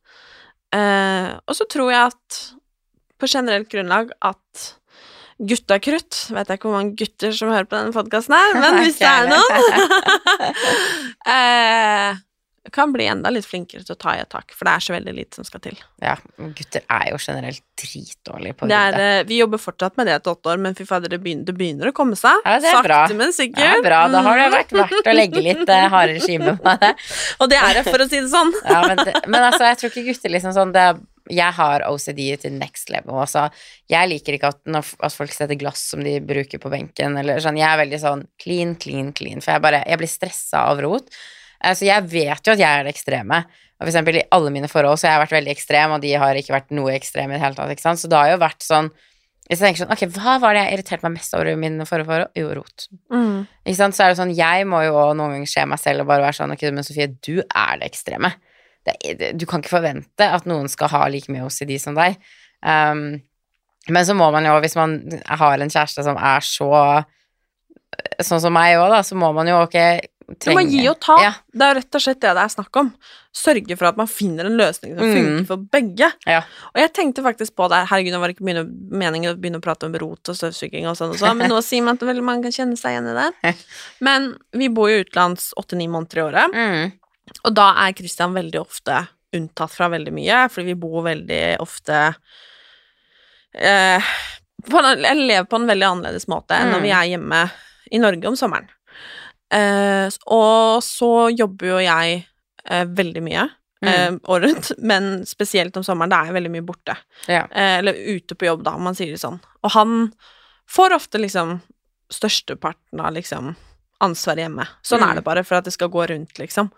Eh, og så tror jeg at på generelt grunnlag at gutta krutt Vet jeg ikke hvor mange gutter som hører på denne podkasten her, [LAUGHS] men hvis det er noen [LAUGHS] eh, kan bli enda litt flinkere til å ta i et tak, for det er så veldig lite som skal til. Ja, gutter er jo generelt dritdårlige på Det er, eh, vi jobber fortsatt med det etter åtte år, men fy fader, det begynner, det begynner å komme seg. Ja, det er Sakte, bra. men sikkert. Ja, bra. Da har det vært verdt å legge litt eh, harde regime på det. [LAUGHS] Og det er det, for å si det sånn. Ja, men, det, men altså, jeg tror ikke gutter liksom sånn det, er- Jeg har OCD til next level. Altså, jeg liker ikke at, når, at folk setter glass som de bruker på benken, eller sånn. Jeg er veldig sånn clean, clean, clean, for jeg bare Jeg blir stressa av rot. Altså, jeg vet jo at jeg er det ekstreme. Og for eksempel i alle mine forhold så har jeg vært veldig ekstrem, og de har ikke vært noe ekstreme i det hele tatt, ikke sant. Så det har jo vært sånn Hvis jeg tenker sånn Ok, hva var det jeg irriterte meg mest over i mine forrige forhold? Jo, rot. Mm. Ikke sant? Så er det sånn, jeg må jo også noen ganger se meg selv og bare være sånn, ok, men Sofie, du er det ekstreme. Det, det, du kan ikke forvente at noen skal ha like mye OCD som deg. Um, men så må man jo, hvis man har en kjæreste som er så sånn som meg òg, da, så må man jo ok Du må gi og ta. Ja, Det er rett og slett det det er snakk om. Sørge for at man finner en løsning som Mm. funker for begge. Ja. Og jeg tenkte faktisk på det Herregud, nå var det ikke meningen å begynne å prate om rot og støvsuging og sånn og sånn, men nå sier man at veldig mange kan kjenne seg igjen i det. Men vi bor jo utenlands åtte-ni måneder i året, mm, og da er Christian veldig ofte unntatt fra veldig mye, fordi vi bor veldig ofte eh, på en, Jeg lever på en veldig annerledes måte enn når Mm. vi er hjemme i Norge om sommeren. Eh, og så jobber jo jeg eh, veldig mye eh, mm, året rundt, men spesielt om sommeren, da er jeg veldig mye borte. ja. Eh, eller ute på jobb, da, om man sier det sånn. Og han får ofte liksom størsteparten av liksom ansvaret hjemme. Sånn Mm. er det bare, for at det skal gå rundt, liksom.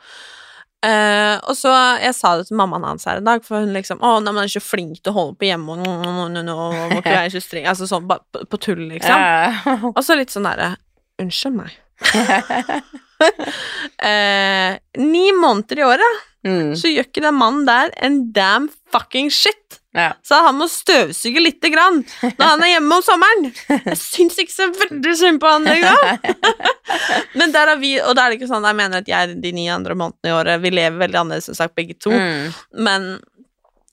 Eh, og så Jeg sa det til mammaen hans her en dag, for hun liksom 'Å, nei, men han er så flink til å holde på hjemme', og nå, må ikke være så streng Altså sånn på, på tull, liksom. Og så litt sånn derre Unnskyld meg. [LAUGHS] eh, ni måneder i året, mm, så gjør ikke den mannen der en damn fucking shit. ja. Så han må støvsuge lite grann når han er hjemme om sommeren. Jeg syns ikke så veldig synd på han engang. [LAUGHS] Men der har vi, og da er det ikke sånn jeg mener at jeg de ni andre månedene i året Vi lever veldig annerledes, som sagt, begge to. Mm, Men,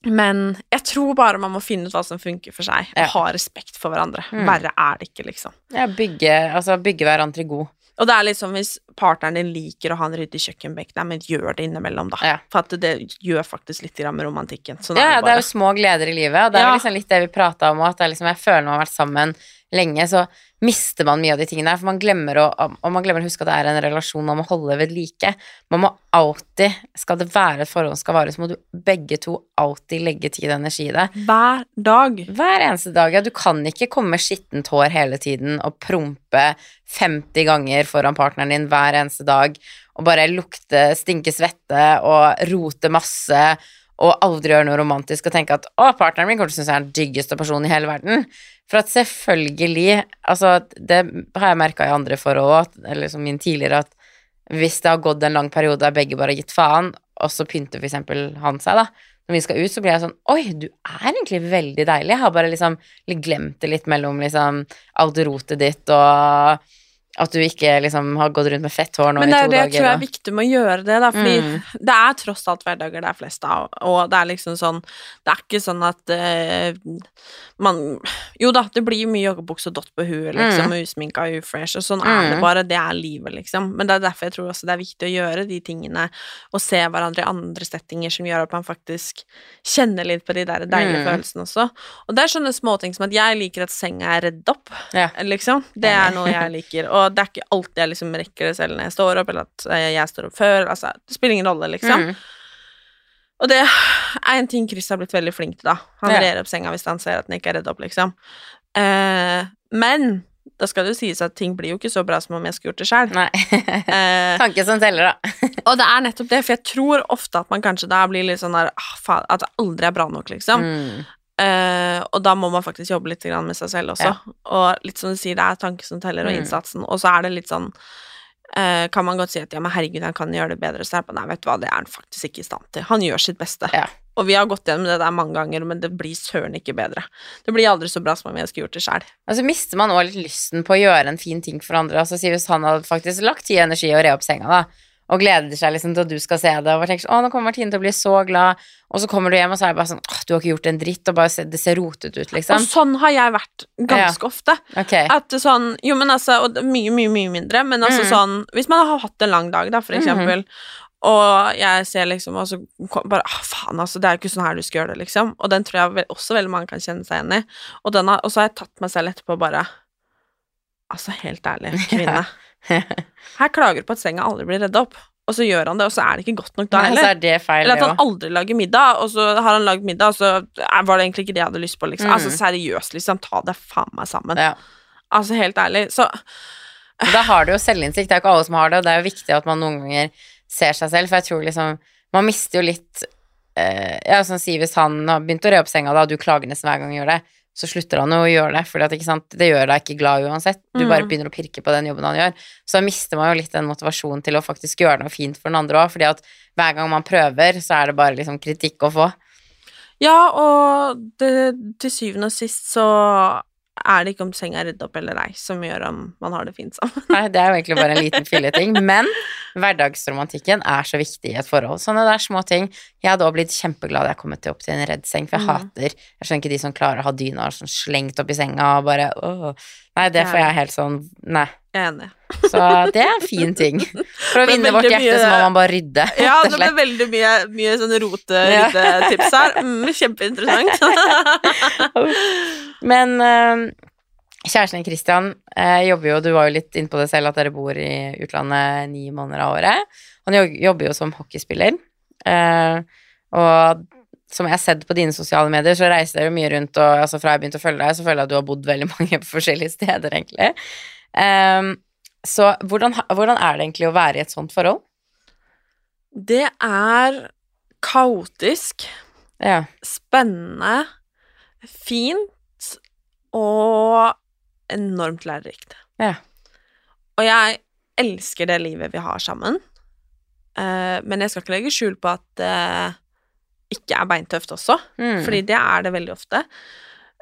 men jeg tror bare man må finne ut hva som funker for seg, og Ja. ha respekt for hverandre. Mm. Verre er det ikke, liksom. ja, bygge, altså bygge hverandre god. Og det er liksom hvis partneren din liker å ha en ryddig kjøkkenbenk, nei, men gjør det innimellom, da. Ja. For at det gjør faktisk litt med romantikken. Sånn Ja, er det, det det er jo små gleder i livet, og det er Ja. liksom litt det vi prata om, at det er liksom, jeg føler man har vært sammen lenge, så mister man mye av de tingene her, for man glemmer å, og man glemmer å huske at det er en relasjon man må holde ved like. Man må alltid, skal det være et forhold som skal vare, så må du begge to alltid legge tid og energi i det. Hver dag. Hver eneste dag, ja, du kan ikke komme med skittent hår hele tiden og prompe 50 ganger foran partneren din hver eneste dag, og bare lukte, stinke svette og rote masse, og aldri gjøre noe romantisk og tenke at å, partneren min kommer til å synes jeg er den diggeste personen i hele verden. For at selvfølgelig, altså det har jeg merka i andre forhold òg, eller som min tidligere, at hvis det har gått en lang periode der begge bare har gitt faen, og så pynter for eksempel han seg, da, når vi skal ut, så blir jeg sånn Oi, du er egentlig veldig deilig. Jeg har bare liksom glemt det litt mellom liksom alt rotet ditt og at du ikke liksom har gått rundt med fett hår nå Men i det to er det jeg dager. tror er viktig med å gjøre det, da, fordi Mm. det er tross alt hverdager det er flest av, og det er liksom sånn Det er ikke sånn at uh, man Jo da, det blir mye joggebukse og dott på huet, liksom, Mm. og usminka og ufresh, og sånn er det Mm. bare. Det er livet, liksom. Men det er derfor jeg tror også det er viktig å gjøre de tingene, og se hverandre i andre settinger som gjør at man faktisk kjenner litt på de der deilige Mm. følelsene også. Og det er sånne småting som at jeg liker at senga er redd opp, Ja. liksom. Det er noe jeg liker, og det er ikke alltid jeg liksom rekker det selv når jeg står opp, eller at eh, jeg står opp før, altså, det spiller ingen rolle, liksom. Mm. Og det er en ting Chris har blitt veldig flink til, da. Han Ja. rer opp senga hvis han ser at den ikke er redd opp, liksom. Eh, men da skal det jo sies at ting blir jo ikke så bra som om jeg skulle gjort det sjøl. [LAUGHS] Eh, Tanke som teller, da. [LAUGHS] og det er nettopp det, for jeg tror ofte at man kanskje da blir litt sånn der ah, faen, At det aldri er bra nok, liksom. Mm. Eh, og da må man faktisk jobbe litt med seg selv også. Ja. Og litt som du sier, det er tanke som teller, og Mm. innsatsen. Og så er det litt sånn eh, Kan man godt si at ja, men herregud, han kan gjøre det bedre. Så er det nei, vet du hva, det er han faktisk ikke i stand til. Han gjør sitt beste. Ja. Og vi har gått gjennom det der mange ganger, men det blir søren ikke bedre. Det blir aldri så bra som om jeg skulle gjort det sjøl. Og så mister man òg litt lysten på å gjøre en fin ting for andre. Altså Hvis han hadde faktisk lagt tid og energi og re opp senga, da, og gleder seg liksom til at du skal se det, og tenker sånn Å, nå kommer Martine til å bli så glad, og så kommer du hjem, og så er det bare sånn Åh, du har ikke gjort en dritt, og bare ser, det ser rotet ut, Og liksom. sånn har jeg vært ganske ofte. Okay. At sånn Jo, men altså Og mye, mye, mye mindre, men altså Mm. sånn Hvis man har hatt en lang dag, da, for eksempel, eksempel, Og jeg ser liksom Og så bare ah, faen, altså, det er jo ikke sånn her du skal gjøre det, liksom. Og den tror jeg også veldig mange kan kjenne seg igjen i. Og, den har, og så har jeg tatt meg selv etterpå bare Altså, helt ærlig, [LAUGHS] kvinne. [LAUGHS] Her klager du på at senga aldri blir redda opp, og så gjør han det, og så er det ikke godt nok da heller. er Eller at han aldri lager middag, og så har han lagd middag, og så eh, var det egentlig ikke det jeg hadde lyst på, liksom. Mm. Altså seriøst, liksom, ta det faen meg sammen. Ja. Altså helt ærlig, så Da har du jo selvinnsikt. Det er jo ikke alle som har det, og det er jo viktig at man noen ganger ser seg selv, for jeg tror liksom Man mister jo litt eh, Ja, sånn si hvis han har begynt å re opp senga, da, og du klager nesten hver gang han gjør det, så slutter han jo å gjøre det, for det gjør deg ikke glad uansett. Du Mm. bare begynner å pirke på den jobben han gjør. Så mister man jo litt den motivasjonen til å faktisk gjøre noe fint for den andre òg, fordi at hver gang man prøver, så er det bare liksom kritikk å få. Ja, og det, til syvende og sist så er det ikke om senga er redd opp eller ei som gjør om man har det fint sammen. Nei, det er jo egentlig bare en liten filleting, Men hverdagsromantikken er så viktig i et forhold. Sånne der små ting. Jeg hadde også blitt kjempeglad da jeg kom opp til en redd seng, for jeg Mm. hater Jeg skjønner ikke de som klarer å ha dyna sånn slengt opp i senga og bare åh. Nei, det får jeg helt sånn Nei. Jeg er enig. Så det er en fin ting. For å vinne vårt hjerte hjerte, så må man bare rydde. [LAUGHS] Ja, det ble veldig mye, mye sånne rote, ryddetips her. Mm, kjempeinteressant. [LAUGHS] Men eh, kjæresten din Christian eh, jobber jo, du var jo litt inne på det selv, at dere bor i utlandet ni måneder av året. Han jobber jo som hockeyspiller. Eh, og som jeg har sett på dine sosiale medier, så reiser dere mye rundt, og altså, fra jeg begynte å følge deg, så føler jeg at du har bodd veldig [LAUGHS] mange forskjellige steder, egentlig. Eh, så hvordan, hvordan er det egentlig å være i et sånt forhold? Det er kaotisk, Ja. spennende, fint og enormt lærerikt. Ja. Og jeg elsker det livet vi har sammen. uh, men jeg skal ikke legge skjul på at det ikke er beintøft også, Mm. fordi det er det veldig ofte.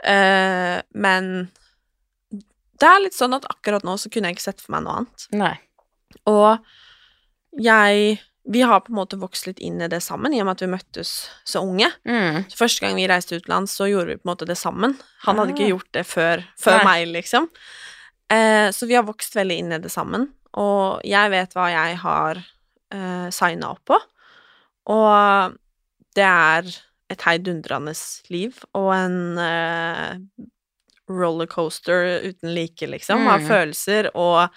Uh, men det er litt sånn at akkurat nå så kunne jeg ikke sett for meg noe annet. Nei. Og jeg Vi har på en måte vokst litt inn i det sammen, i og med at vi møttes så unge. Mm. Så første gang vi reiste utenlands, så gjorde vi på en måte det sammen. Han hadde Ah. ikke gjort det før, før meg, liksom. Eh, så vi har vokst veldig inn i det sammen. Og jeg vet hva jeg har eh, signa opp på. Og det er et heidundrende liv og en eh, rollercoaster uten like, liksom, av Mm. følelser og,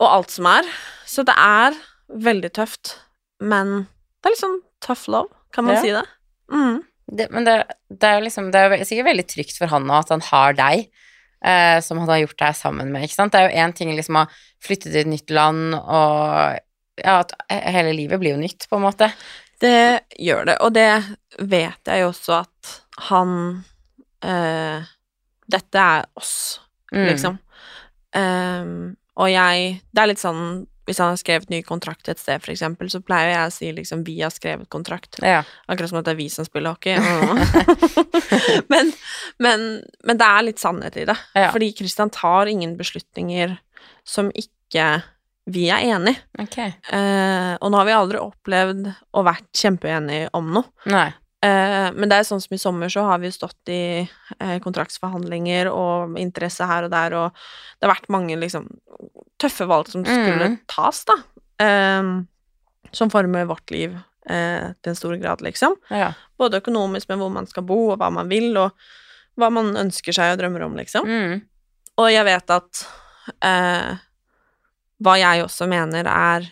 og alt som er. Så det er veldig tøft, men det er litt sånn tough love, kan man Ja. si det? Mm. det, men det, det er jo liksom Det er sikkert veldig trygt for han nå at han har deg, eh, som han har gjort deg sammen med, ikke sant. Det er jo én ting liksom å flytte til et nytt land og Ja, at hele livet blir jo nytt, på en måte. Det gjør det, og det vet jeg jo også at han eh, Dette er oss, Mm. liksom. Um, og jeg Det er litt sånn Hvis han har skrevet ny kontrakt et sted, eksempel, så pleier jeg å si liksom 'vi har skrevet kontrakt'. Ja. Akkurat som at det er vi som spiller hockey. [LAUGHS] [LAUGHS] Men, men, men det er litt sannhet i det. Ja. Fordi Christian tar ingen beslutninger som ikke vi er enig Okay. Eh, og nå har vi aldri opplevd å vært kjempeenige om noe. Nei. Eh, men det er sånn som i sommer, så har vi stått i eh, kontraktsforhandlinger og interesse her og der, og det har vært mange liksom tøffe valg som skulle Mm. tas, da. Eh, som former vårt liv eh, til en stor grad, liksom. Ja. Både økonomisk med hvor man skal bo, og hva man vil, og hva man ønsker seg og drømmer om, liksom. Mm. Og jeg vet at eh, hva jeg også mener er,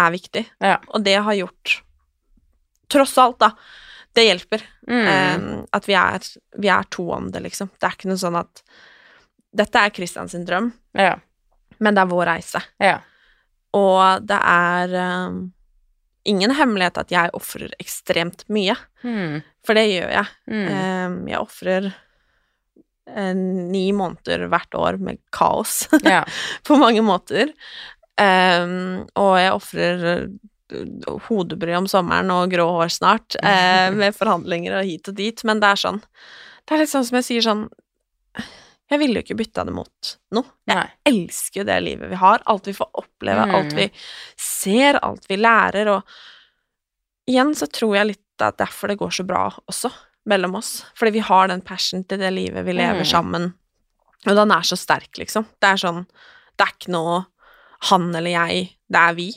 er viktig. Ja. Og det har gjort Tross alt, da. Det hjelper. Mm. eh, at vi er, vi er to om det, liksom. Det er ikke noe sånn at Dette er Christian sin drøm, ja. men det er vår reise. Ja. Og det er eh, ingen hemmelighet at jeg ofrer ekstremt mye. Mm. For det gjør jeg. Mm. Eh, jeg ofrer eh, ni måneder hvert år med kaos. Ja. [LAUGHS] på mange måter. Og jeg ofrer hodebry om sommeren og grå hår snart, [LAUGHS] eh, med forhandlinger og hit og dit, men det er sånn Det er litt sånn som jeg sier sånn Jeg ville jo ikke bytta det mot noe. Jeg Nei. elsker jo det livet vi har, alt vi får oppleve, Mm. alt vi ser, alt vi lærer, og igjen så tror jeg litt at derfor det går så bra også, mellom oss. Fordi vi har den passion til det livet vi lever Mm. sammen, og den er så sterk, liksom. Det er sånn Det er ikke noe han eller jeg, det er vi.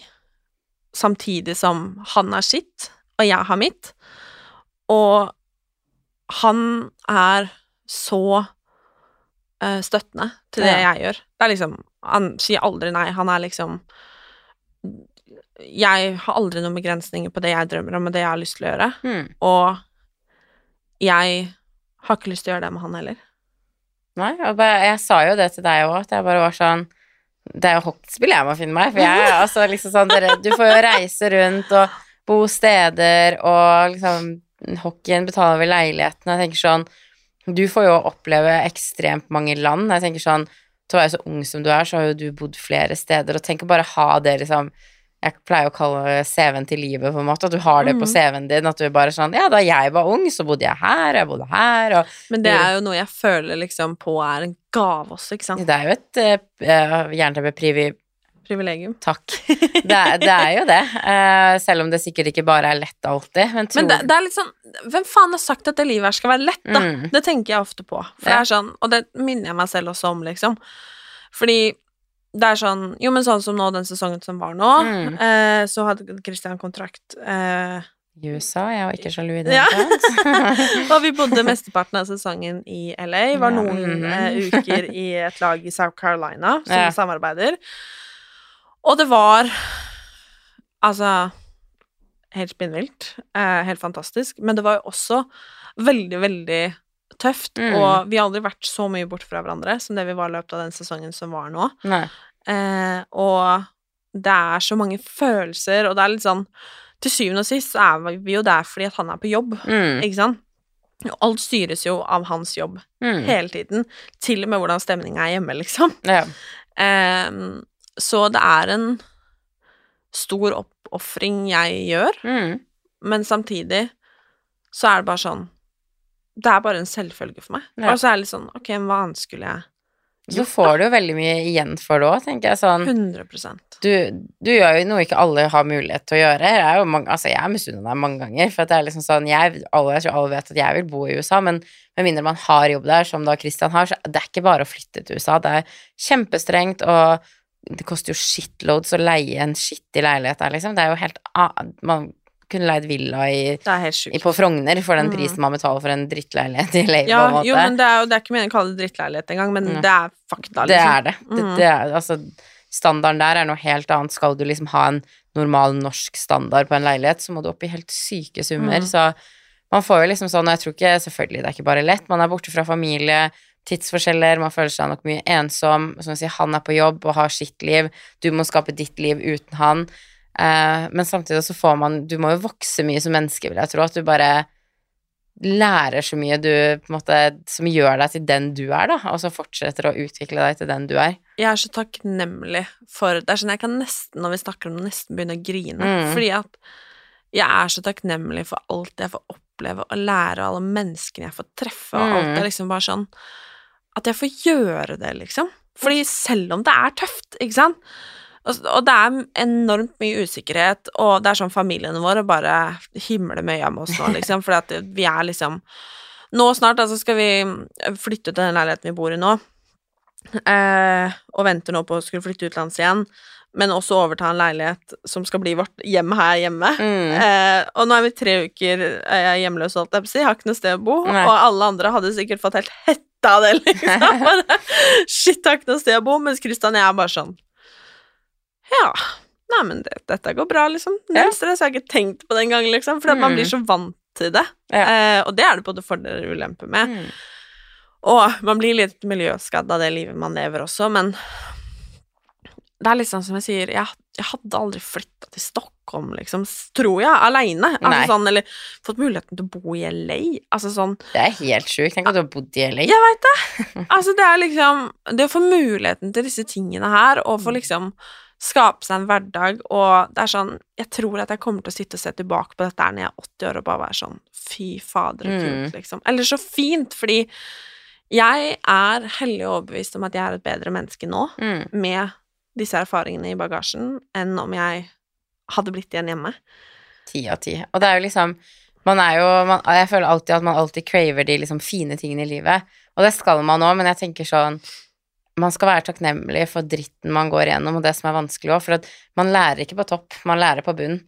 Samtidig som han er sitt, og jeg har mitt. Og han er så uh, støttende til det jeg gjør. Det er liksom Han sier aldri nei. Han er liksom Jeg har aldri noen begrensninger på det jeg drømmer om, og det jeg har lyst til å gjøre. Mm. Og jeg har ikke lyst til å gjøre det med han heller. Nei, jeg, bare, jeg sa jo det til deg òg, at jeg bare var sånn Det er jo hockeyspill jeg må finne meg, for jeg er altså liksom sånn dere, Du får jo reise rundt og bo steder, og liksom Hockeyen betaler vel leiligheten. Jeg tenker sånn Du får jo oppleve ekstremt mange land. Jeg tenker sånn Til å være så ung som du er, så har jo du bodd flere steder, og tenk å bare ha det liksom jeg pleier å kalle CV-en til livet, på en måte. At du har det på Mhm. CV-en din. At du bare sånn Ja, da jeg var ung, så bodde jeg her, jeg bodde her, og Men det er jo noe jeg føler liksom på er en gave også, ikke sant? Det er jo et uh, jernteppe-privi... Privilegium. Takk. [LAUGHS] Det er, det er jo det. Uh, selv om det sikkert ikke bare er lett alltid. Men, tror, Men det, det er litt sånn Hvem faen har sagt at det livet her skal være lett, da? Mm. Det tenker jeg ofte på. For det er sånn, og det minner jeg meg selv også om, liksom. Fordi det er sånn Jo, men sånn som nå, den sesongen som var nå, Mm. eh, så hadde Christian kontrakt eh, I USA, jeg var ikke sjalu i det Ja. tatt. [LAUGHS] Og vi bodde mesteparten av sesongen i LA. Var noen mhm. eh, uker i et lag i South Carolina som Ja. samarbeider. Og det var altså helt spinnvilt. Eh, helt fantastisk. Men det var jo også veldig, veldig tøft. Mm. Og vi har aldri vært så mye borte fra hverandre som det vi var i løpet av den sesongen som var nå. Eh, og det er så mange følelser, og det er litt sånn Til syvende og sist så er vi jo der fordi at han er på jobb, Mm. ikke sant? Og Alt styres jo av hans jobb Mm. hele tiden, til og med hvordan stemninga er hjemme, liksom. Ja. Eh, så det er en stor oppofring jeg gjør, Mm. men samtidig så er det bare sånn Det er bare en selvfølge for meg. Ja. Og så er det litt sånn Ok, hva annet skulle jeg Så får du jo veldig mye igjen for det òg, tenker jeg sånn. 100% Du, du gjør jo noe ikke alle har mulighet til å gjøre. Jeg er jo mange, altså jeg er misunnet deg mange ganger, for at det er liksom sånn jeg, alle, jeg tror alle vet at jeg vil bo i USA, men med mindre man har jobb der, som da Christian har, så det er ikke bare å flytte til USA. Det er kjempestrengt, og det koster jo shitloads å leie en skittig leilighet der, liksom. Det er jo helt Man kunne leid villa i, Det i, på Frogner for den Mhm. prisen man betaler for en drittleilighet i LA, Ja, jo, men det er jo det er ikke meningen å kalle det drittleilighet engang, men Mm. det er fakta, Det liksom. er det. det, Mhm. det er, altså, standarden der er noe helt annet. Skal du liksom ha en normal norsk standard på en leilighet, så må du opp i helt syke summer. Mm. Så man får jo liksom sånn, og jeg tror ikke Selvfølgelig, det er ikke bare lett. Man er borte fra familie, tidsforskjeller, man føler seg nok mye ensom. Som jeg sier, han er på jobb og har sitt liv. Du må skape ditt liv uten han. Eh, men samtidig så får man Du må jo vokse mye som menneske, vil jeg tro. At du bare lærer så mye du på en måte Som gjør deg til den du er, da. Og så fortsetter å utvikle deg til den du er. Jeg er så takknemlig for Det er sånn jeg kan nesten, når vi snakker om det, nesten begynne å grine. Mm. Fordi at jeg er så takknemlig for alt jeg får oppleve og lære, og alle menneskene jeg får treffe, og alt Mm. er liksom bare sånn At jeg får gjøre det, liksom. Fordi selv om det er tøft, ikke sant og, det er enormt mye usikkerhet, og det er sånn familiene våre bare himler med øya med oss nå, [LAUGHS] liksom, fordi at vi er liksom Nå snart, altså, skal vi flytte til den leiligheten vi bor i nå, eh, og venter nå på å skulle flytte utenlands igjen, men også overta en leilighet som skal bli vårt hjem her hjemme. Mm. Eh, og nå er vi tre uker eh, hjemløse, holdt jeg på å si, har ikke noe sted å bo, Nei. og alle andre hadde sikkert fått helt hette av det, liksom. [LAUGHS] [LAUGHS] Shit, har ikke noe sted å bo, mens Kristian og jeg er bare sånn Ja, nei, men det, dette går bra, liksom. Ja. Null stress, jeg har ikke tenkt på det engang, liksom, For mm. man Mm. blir så vant til det. Ja. Eh, og det er det både fordeler og ulemper med. Mm. Og man blir litt miljøskadd av det livet man lever også, men det er sånn som jeg sier, jeg, jeg hadde aldri flytta til Stockholm, liksom, tror jeg, aleine. Altså sånn, eller fått muligheten til å bo i LA. Altså sånn Det er helt sjukt. Tenk at du har bodd i LA. Jeg veit det! [LAUGHS] Altså, det er liksom Det å få muligheten til disse tingene her, og få liksom skape seg en hverdag, og det er sånn Jeg tror at jeg kommer til å sitte og se tilbake på dette her når jeg er 80 år, og bare være sånn Fy fader, så kult, Mm. liksom. Eller så fint, fordi jeg er hellig overbevist om at jeg er et bedre menneske nå, Mm. med disse erfaringene i bagasjen, enn om jeg hadde blitt igjen hjemme. Ti av ti. Og det er jo liksom Man er jo man, Jeg føler alltid at man alltid craver de liksom fine tingene i livet, og det skal man òg, men jeg tenker sånn man skal være takknemlig for dritten man går igjennom, og det som er vanskelig òg, for man lærer ikke på topp, man lærer på bunn.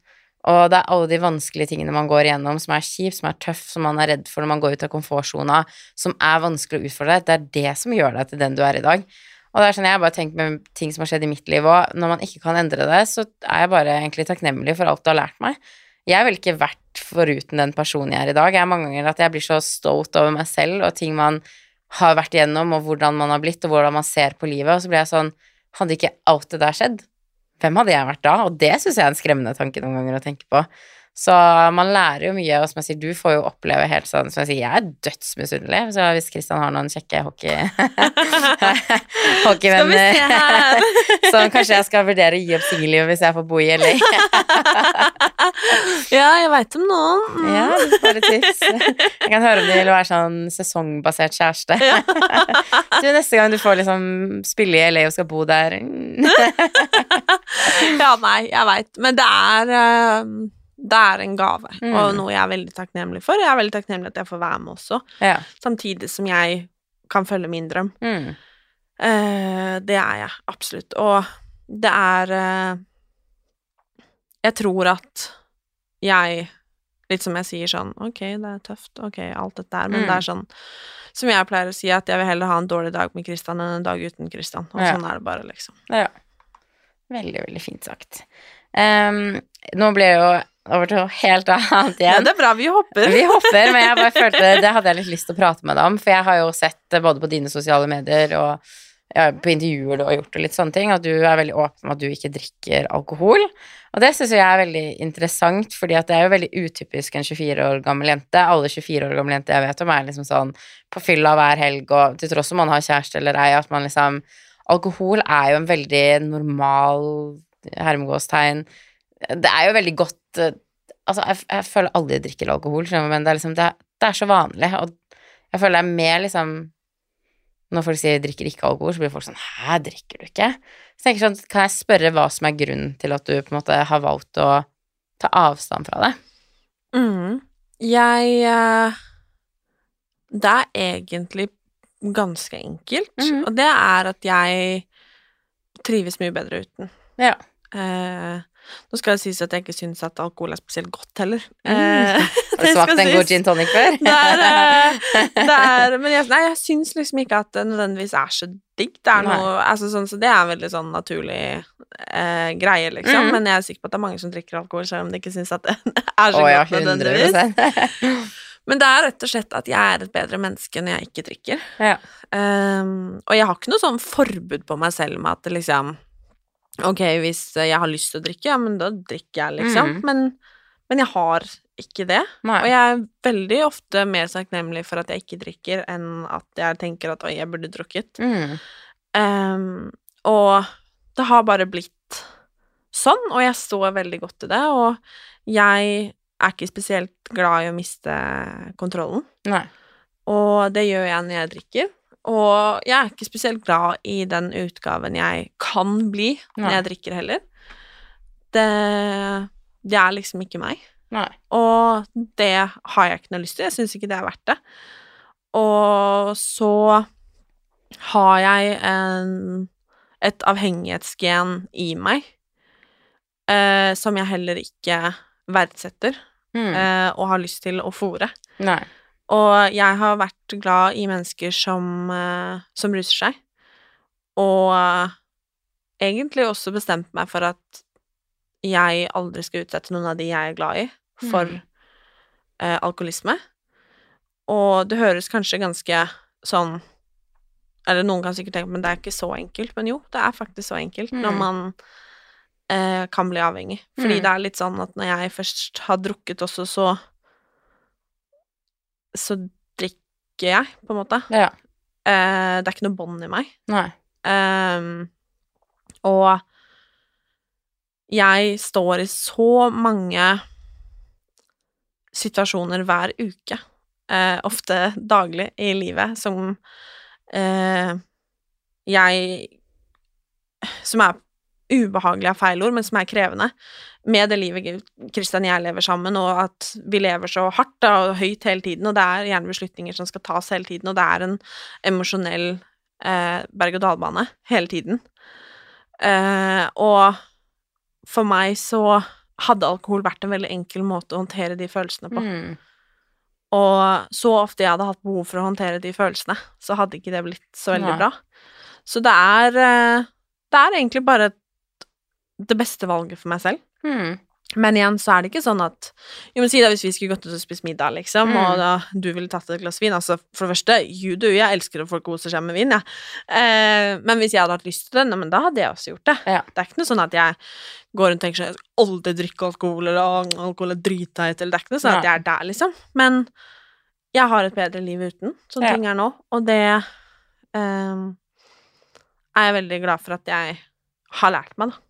Og det er alle de vanskelige tingene man går igjennom, som er kjipt, som er tøft, som man er redd for når man går ut av komfortsona, som er vanskelig å utfordre. Det er det som gjør deg til den du er i dag. Og det er sånn jeg bare tenker med ting som har skjedd i mitt liv òg, når man ikke kan endre det, så er jeg bare egentlig takknemlig for alt du har lært meg. Jeg ville ikke vært foruten den personen jeg er i dag. Jeg er mange ganger at jeg blir så stolt over meg selv og ting man har vært igjennom, og hvordan man har blitt, og hvordan man ser på livet, og så ble jeg sånn Hadde ikke alt det der skjedd, hvem hadde jeg vært da? Og det syns jeg er en skremmende tanke noen ganger å tenke på. Så man lærer jo mye, og som jeg sier, du får jo oppleve helt sånn Som jeg sier, jeg er dødsmisunnelig. Så hvis Kristian har noen kjekke hockey [LAUGHS] hockeyvenner [LAUGHS] Så kanskje jeg skal vurdere å gi opp singellivet hvis jeg får bo i LA. [LAUGHS] ja, jeg veit om noen. Mm. Ja, bare tips. Jeg kan høre om de vil være sånn sesongbasert kjæreste. du, neste gang du får liksom spille i LA og skal bo der Ja, nei, jeg veit. Men det er uh det er en gave, mm. og noe jeg er veldig takknemlig for. Jeg er veldig takknemlig at jeg får være med også, ja. samtidig som jeg kan følge min drøm. Mm. Uh, det er jeg, absolutt. Og det er uh, Jeg tror at jeg Litt som jeg sier sånn Ok, det er tøft, ok, alt dette her, men mm. det er sånn Som jeg pleier å si, at jeg vil heller ha en dårlig dag med Kristian enn en dag uten Kristian. Og ja. sånn er det bare, liksom. Ja. Veldig, veldig fint sagt. Um, nå ble jo over til noe helt annet igjen. Ja, det er bra, vi hopper. Vi hopper, men jeg bare [LAUGHS] følte det hadde jeg litt lyst til å prate med deg om, for jeg har jo sett både på dine sosiale medier og på intervjuer du har gjort og litt sånne ting, at du er veldig åpen om at du ikke drikker alkohol. Og det syns jeg er veldig interessant, fordi at det er jo veldig utypisk en 24 år gammel jente. Alle 24 år gamle jenter jeg vet om, er liksom sånn på fylla hver helg, og til tross om man har kjæreste eller ei, at man liksom Alkohol er jo en veldig normal hermegåstegn det er jo veldig godt eh, Altså, jeg, jeg føler aldri jeg drikker alkohol, men det er liksom det, det, er så vanlig, og jeg føler det er mer liksom Når folk sier 'drikker ikke alkohol', så blir folk sånn 'hæ, drikker du ikke?' Så jeg tenker sånn, kan jeg spørre hva som er grunnen til at du på en måte har valgt å ta avstand fra det? Mm. Jeg eh, Det er egentlig ganske enkelt, mm. og det er at jeg trives mye bedre uten. Ja. Eh, nå skal det sies at jeg ikke syns at alkohol er spesielt godt heller. Mm. Eh, [LAUGHS] Har du smakt en god gin tonic før? [LAUGHS] det er, det er, [LAUGHS] men jeg, nei, jeg syns liksom ikke at det nødvendigvis er så digg. Det er noe, altså, sånn, så det er en veldig sånn naturlig eh, greie, liksom. Mm. Men jeg er sikker på at det er mange som drikker alkohol, selv om de ikke syns at det er så oh, godt nødvendigvis. Men det er rett og slett at jeg er et bedre menneske når jeg ikke drikker. Ja. Um, og jeg har ikke noe sånn forbud på meg selv med at liksom Ok, hvis jeg har lyst til å drikke, ja, men da drikker jeg, liksom. Mm. Men, men, jeg har ikke det. Nei. Og jeg er veldig ofte mer takknemlig for at jeg ikke drikker, enn at jeg tenker at oi, jeg burde drukket. Mm. Um, og det har bare blitt sånn, og jeg står veldig godt i det. Og jeg er ikke spesielt glad i å miste kontrollen. Nei. Og det gjør jeg når jeg drikker. Og jeg er ikke spesielt glad i den utgaven jeg kan bli når jeg drikker heller. Det, det er liksom ikke meg. Nei. Og det har jeg ikke noe lyst til. Jeg syns ikke det er verdt det. Og så har jeg en, et avhengighetsgen i meg eh, som jeg heller ikke verdsetter mm. eh, og har lyst til å fòre. Nei. Og jeg har vært glad i mennesker som, uh, som ruser seg, og uh, egentlig også bestemt meg for at jeg aldri skal utsette noen av de jeg er glad i, for mm. uh, alkoholisme. Og det høres kanskje ganske sånn Eller noen kan sikkert tenke men det er ikke så enkelt. Men jo, det er faktisk så enkelt mm. når man kan bli avhengig. Fordi mm. det er litt sånn at når jeg først har drukket også, så så drikker jeg, på en måte. Ja. Eh, det er ikke noe bånd i meg. Nei. Um, og jeg står i så mange situasjoner hver uke, eh, ofte daglig i livet, som eh, jeg Som er ubehagelige er feil ord, men som er krevende, med det livet Kristian og jeg lever sammen, og at vi lever så hardt og høyt hele tiden, og det er gjerne beslutninger som skal tas hele tiden, og det er en emosjonell eh, berg-og-dal-bane hele tiden. Eh, og for meg så hadde alkohol vært en veldig enkel måte å håndtere de følelsene på. Mm. Og så ofte jeg hadde hatt behov for å håndtere de følelsene, så hadde ikke det blitt så veldig Nei. bra. Så det er eh, Det er egentlig bare det beste valget for meg selv. Mm. Men igjen så er det ikke sånn at Jo, men si da hvis vi skulle gått ut og spist middag, liksom, Mm. og da du ville tatt et glass vin Altså, for det første, you do, jeg elsker at folk koser seg med vin, jeg. Eh, men hvis jeg hadde hatt lyst til det, nei, men da hadde jeg også gjort det. Ja. Det er ikke noe sånn at jeg går rundt og tenker sånn Jeg skal aldri drikke alkohol, eller alkohol er dritteit, eller det er ikke noe sånn at jeg er der, liksom. Men jeg har et bedre liv uten, sånn Ja. ting er nå, og det eh, er jeg veldig glad for at jeg har lært meg, da.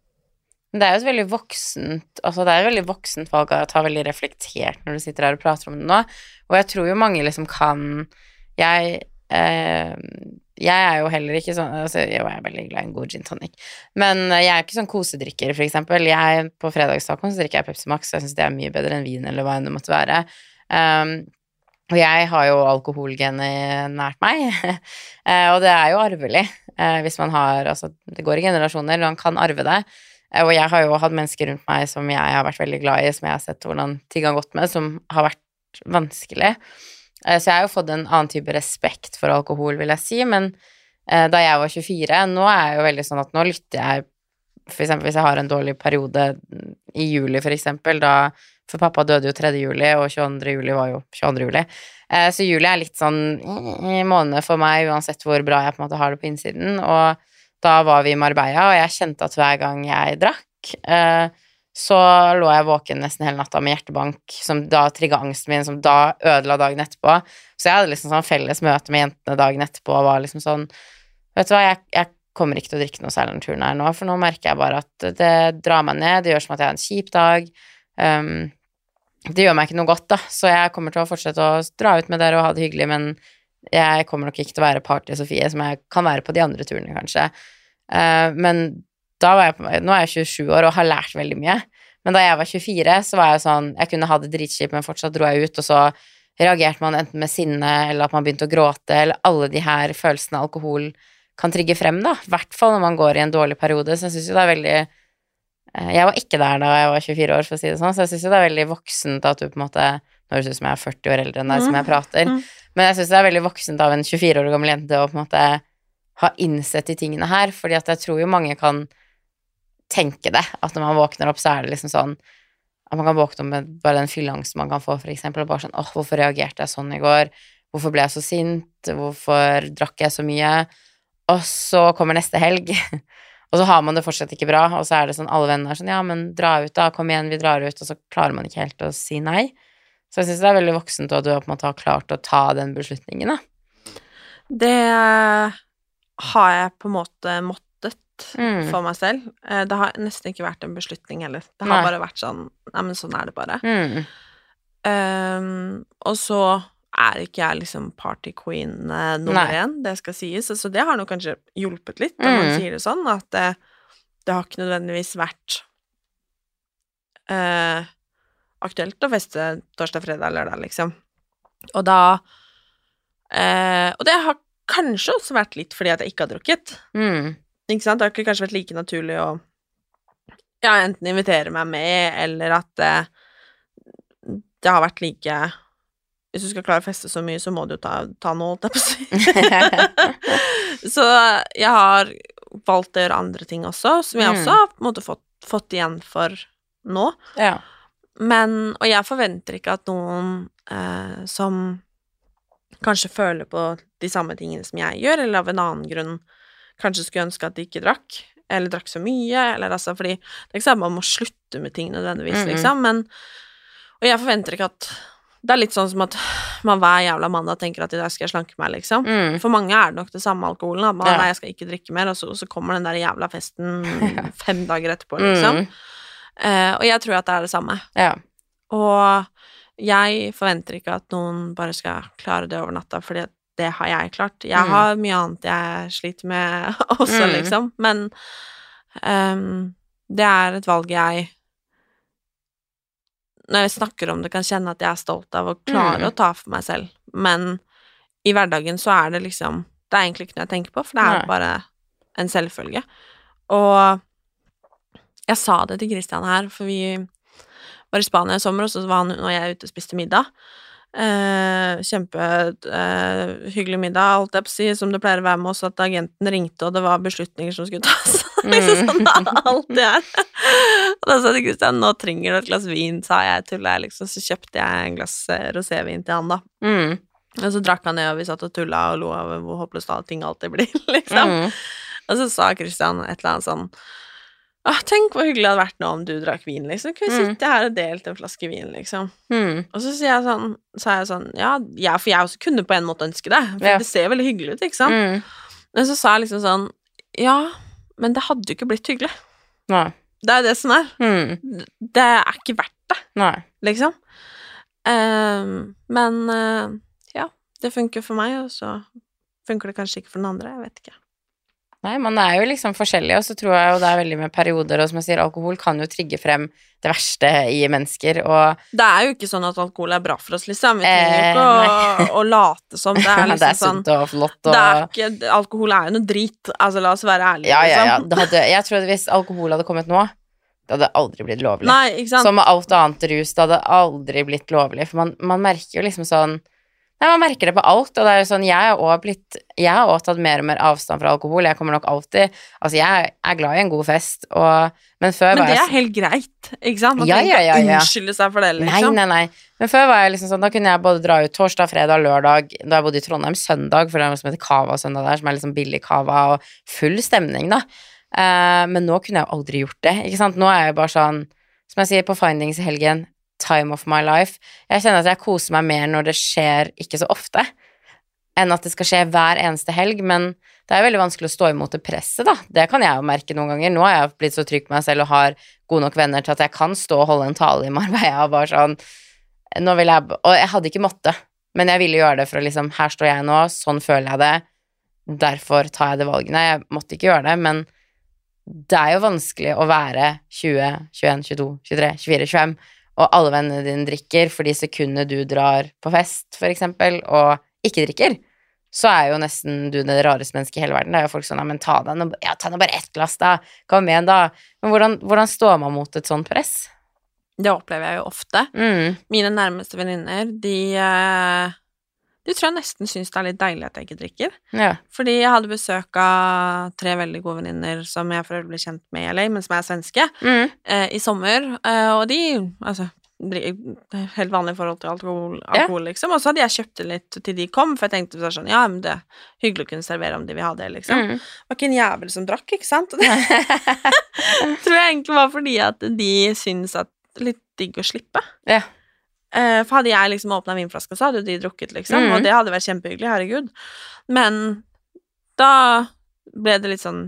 Men det er jo et veldig voksent Altså det er et veldig voksent valg å ta veldig reflektert når du sitter her og prater om det nå, og jeg tror jo mange liksom kan Jeg eh, jeg er jo heller ikke sånn altså, jeg er veldig glad i en god gin tonic, men jeg er ikke sånn kosedrikker, for eksempel. Jeg, på fredagstacoen så drikker jeg Pepsi Max, og jeg syns det er mye bedre enn vin, eller hva enn det måtte være. Um, og jeg har jo alkoholgenet nært meg, [LAUGHS] eh, og det er jo arvelig eh, hvis man har Altså, det går i generasjoner, man kan arve det. Eh, Og jeg har jo hatt mennesker rundt meg som jeg har vært veldig glad i, som jeg har sett hvordan ting har gått med, som har vært vanskelig. Eh, Så jeg har jo fått en annen type respekt for alkohol, vil jeg si, men eh, da jeg var 24 Nå er jeg jo veldig sånn at nå lytter jeg For eksempel hvis jeg har en dårlig periode i juli, for eksempel, da For pappa døde jo 3. juli, og 22. juli var jo 22. juli. Så juli er litt sånn måned for meg, uansett hvor bra jeg på en måte har det på innsiden. Og da var vi i Marbella, og jeg kjente at hver gang jeg drakk, eh, så lå jeg våken nesten hele natta med hjertebank, som da trigga angsten min, som da ødela dagen etterpå. Så jeg hadde liksom sånn felles møte med jentene dagen etterpå og var liksom sånn Vet du hva, jeg, jeg kommer ikke til å drikke noe særlig den turen her nå, for nå merker jeg bare at det drar meg ned, det gjør som at jeg har en kjip dag. Um, det gjør meg ikke noe godt, da, så jeg kommer til å fortsette å dra ut med dere og ha det hyggelig, men jeg kommer nok ikke til å være party-Sofie, som jeg kan være på de andre turene, kanskje. Eh, men da var jeg nå er jeg 27 år og har lært veldig mye. Men da jeg var 24, så var jeg sånn Jeg kunne ha det dritkjipt, men fortsatt dro jeg ut, og så reagerte man enten med sinne, eller at man begynte å gråte, eller alle de her følelsene alkohol kan trigge frem, da. I hvert fall når man går i en dårlig periode. Så jeg syns jo det er veldig eh, Jeg var ikke der da jeg var 24 år, for å si det sånn, så jeg syns jo det er veldig voksent at du på en måte Nå høres det ut som jeg er 40 år eldre enn deg, som jeg prater, Mm. men jeg syns det er veldig voksent av en 24 år gammel jente å på en måte ha innsett de tingene her, fordi at jeg tror jo mange kan tenke det, at når man våkner opp, så er det liksom sånn at man kan våkne opp med bare den fylleangsten man kan få, for eksempel, og bare sånn åh, hvorfor reagerte jeg sånn i går? Hvorfor ble jeg så sint? Hvorfor drakk jeg så mye? Og så kommer neste helg, [LAUGHS] og så har man det fortsatt ikke bra, og så er det sånn alle venner er sånn ja, men dra ut da, kom igjen, vi drar ut, og så klarer man ikke helt å si nei. Så jeg syns det er veldig voksent, at du på en måte har klart å ta den beslutningen, da. Det har jeg på en måte måttet Mm. for meg selv. Eh, Det har nesten ikke vært en beslutning heller. Det har Nei. bare vært sånn Nei, men sånn er det bare. Mm. Um, og så er ikke jeg liksom party queen eh, nummer én, det skal sies. Så det har nok kanskje hjulpet litt, når man Mm. sier det sånn, at det, det har ikke nødvendigvis vært uh, aktuelt å feste torsdag, fredag, lørdag, liksom. Og da uh, Og det har kanskje også vært litt fordi at jeg ikke har drukket. Mm. Ikke sant? Det har ikke kanskje vært like naturlig å ja, enten invitere meg med, eller at det, det har vært like Hvis du skal klare å feste så mye, så må du jo ta, ta noe, holdt jeg på å si. [LAUGHS] så jeg har valgt å gjøre andre ting også, som jeg Mm. også har på en måte fått, fått igjen for nå. Ja. Men Og jeg forventer ikke at noen eh, som kanskje føler på de samme tingene som jeg gjør, eller av en annen grunn kanskje skulle ønske at de ikke drakk, eller drakk så mye, eller altså fordi Det er ikke sånn at man må slutte med ting nødvendigvis, Mhm. liksom, men Og jeg forventer ikke at Det er litt sånn som at man hver jævla mandag tenker at i dag skal jeg slanke meg, liksom. Mm. For mange er det nok det samme alkoholen. At man, Ja. nei, jeg skal ikke drikke mer, og så, og så kommer den der jævla festen [LAUGHS] fem dager etterpå, liksom. Mm. Uh, og jeg tror at det er det samme. Ja. Og jeg forventer ikke at noen bare skal klare det over natta, fordi det har jeg klart. Jeg Mm. har mye annet jeg sliter med [LAUGHS] også, Mm. liksom. Men um, det er et valg jeg Når jeg snakker om det, kan kjenne at jeg er stolt av å klare Mm. å ta for meg selv. Men i hverdagen så er det liksom Det Det er egentlig ikke noe jeg tenker på, for det er Nei. bare en selvfølge. Og jeg sa det til Christian her, for vi var i Spania i sommer, og så var han og jeg ute og spiste middag. Eh, Kjempehyggelig middag, holdt jeg på å si, som det pleier å være med oss, at agenten ringte, og det var beslutninger som skulle tas. [LAUGHS] liksom sånn det alltid er. [LAUGHS] og da sa jeg til Christian nå trenger du et glass vin, sa jeg, tulla jeg, liksom. Så kjøpte jeg en glass eh, rosévin til han, da. Mm. Og så drakk han det, og vi satt og tulla og lo av hvor håpløst alle ting alltid blir, [LAUGHS] liksom. Mm. Og så sa Christian et eller annet sånn Åh, tenk hvor hyggelig det hadde vært nå om du drakk vin, liksom. Kunne vi Mm. sitte her og delt en flaske vin, liksom. Mm. Og så sier jeg sånn, sa jeg sånn ja, ja, for jeg også kunne på en måte ønske det, for Ja. det ser veldig hyggelig ut, ikke sant? Mm. Men så sa jeg liksom sånn Ja, men det hadde jo ikke blitt hyggelig. Nei. Det er jo det som er. Mm. Det er ikke verdt det, Nei. liksom. Um, men uh, ja, det funker for meg, og så funker det kanskje ikke for den andre, jeg vet ikke. Nei, man er jo liksom forskjellig, og så tror jeg jo det er veldig med perioder, og som jeg sier, alkohol kan jo trigge frem det verste i mennesker, og Det er jo ikke sånn at alkohol er bra for oss, liksom. Vi trenger Eh, ikke å, å late som. Det er [LAUGHS] liksom det liksom er sånn sunt og flott, det er og ikke, Alkohol er jo noe drit. Altså, la oss være ærlige, Ja, ja, ja. liksom. Det hadde, jeg tror at hvis alkohol hadde kommet nå, det hadde aldri blitt lovlig. Nei, ikke sant. Som med alt annet rus, det hadde aldri blitt lovlig, for man, man merker jo liksom sånn Nei, man merker det på alt, og det er jo sånn Jeg har også blitt Jeg har også tatt mer og mer avstand fra alkohol. Jeg kommer nok alltid Altså, jeg er glad i en god fest, og Men før Men var det jeg er helt greit, ikke sant? Man Ja, trenger ikke ja, ja. unnskylde seg for det, Nei, liksom. nei, nei. Men før var jeg liksom sånn Da kunne jeg både dra ut torsdag, fredag, lørdag Da jeg bodde i Trondheim, søndag, for det er noe som heter Cava-søndag der, som er liksom billig cava og full stemning, da. Uh, men nå kunne jeg jo aldri gjort det, ikke sant. Nå er jeg jo bare sånn Som jeg sier på Findings i helgen, time of my life. Jeg kjenner at jeg koser meg mer når det skjer ikke så ofte, enn at det skal skje hver eneste helg, men det er veldig vanskelig å stå imot det presset, da. Det kan jeg jo merke noen ganger. Nå har jeg blitt så trygg på meg selv og har gode nok venner til at jeg kan stå og holde en tale i Marbella og bare sånn Nå vil jeg Og jeg hadde ikke måttet, men jeg ville gjøre det for å liksom Her står jeg nå, sånn føler jeg det, derfor tar jeg det valget. Nei, jeg måtte ikke gjøre det, men det er jo vanskelig å være 20, 21, 22, 23, 24, 25, og alle vennene dine drikker, for de sekundene du drar på fest, for eksempel, og ikke drikker, så er jo nesten du det rareste mennesket i hele verden. Det er jo folk sånn, ja, men ta deg nå, ja, ta deg bare ett glass, da, kom igjen, da. Men hvordan, hvordan står man mot et sånt press? Det opplever jeg jo ofte. Mm, Mine nærmeste venninner, de eh, De tror jeg nesten syns det er litt deilig at jeg ikke drikker. ja. Fordi jeg hadde besøk av tre veldig gode venninner som jeg for øvrig ble kjent med i LA, men som er svenske, Mm, eh, i sommer. Eh, og de Altså Helt vanlig forhold til alkohol, alkohol liksom. Og så hadde jeg kjøpt det litt til de kom, for jeg tenkte så sånn Ja, men det er hyggelig å kunne servere om de vil ha det, liksom. mm. Det var ikke en jævel som drakk, ikke sant? Det [LAUGHS] [LAUGHS] tror jeg egentlig var fordi at de syns at det litt digg å slippe. Ja. Eh, for hadde jeg liksom åpna vinflaska, så hadde de drukket, liksom. mm. Og det hadde vært kjempehyggelig, herregud. Men da ble det litt sånn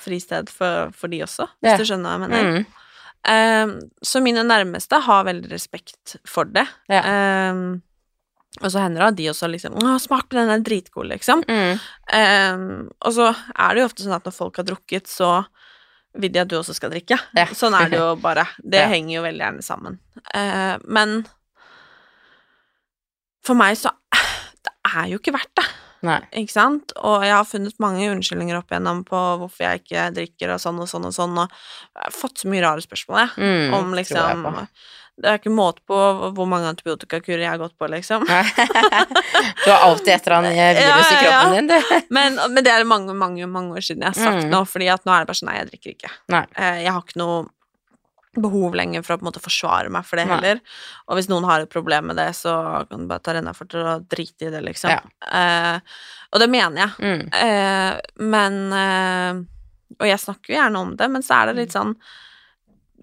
fristed for, for de også, hvis Ja. du skjønner hva jeg mener. Mm. Eh, så mine nærmeste har veldig respekt for det. Ja. Eh, og så hender det at de også liksom 'Å, smak på den, den er dritgod', liksom. Mm. Um, og så er det jo ofte sånn at når folk har drukket, så vil de at du også skal drikke. Ja. Sånn er det jo [LAUGHS] bare. Det Ja. henger jo veldig gjerne sammen. Uh, men for meg så Det er jo ikke verdt det, Nei. ikke sant? Og jeg har funnet mange unnskyldninger opp igjennom på hvorfor jeg ikke drikker og sånn og sånn og sånn, og jeg har fått så mye rare spørsmål, jeg. Mm, om jeg liksom. Det er ikke måte på hvor mange antibiotikakurer jeg har gått på, liksom. [LAUGHS] du har alltid et eller annet [LAUGHS] virus i kroppen din, du. [LAUGHS] Men, men det er mange, mange mange år siden jeg har sagt Mm. nå, fordi at nå er det bare sånn Nei, jeg drikker ikke. Nei. Eh, Jeg har ikke noe behov lenger for å på en måte forsvare meg for det Nei. heller. Og hvis noen har et problem med det, så kan du bare ta renna for til å drite i det, liksom. Ja. Eh, og det mener jeg. Mm. Eh, men eh, Og jeg snakker jo gjerne om det, men så er det litt sånn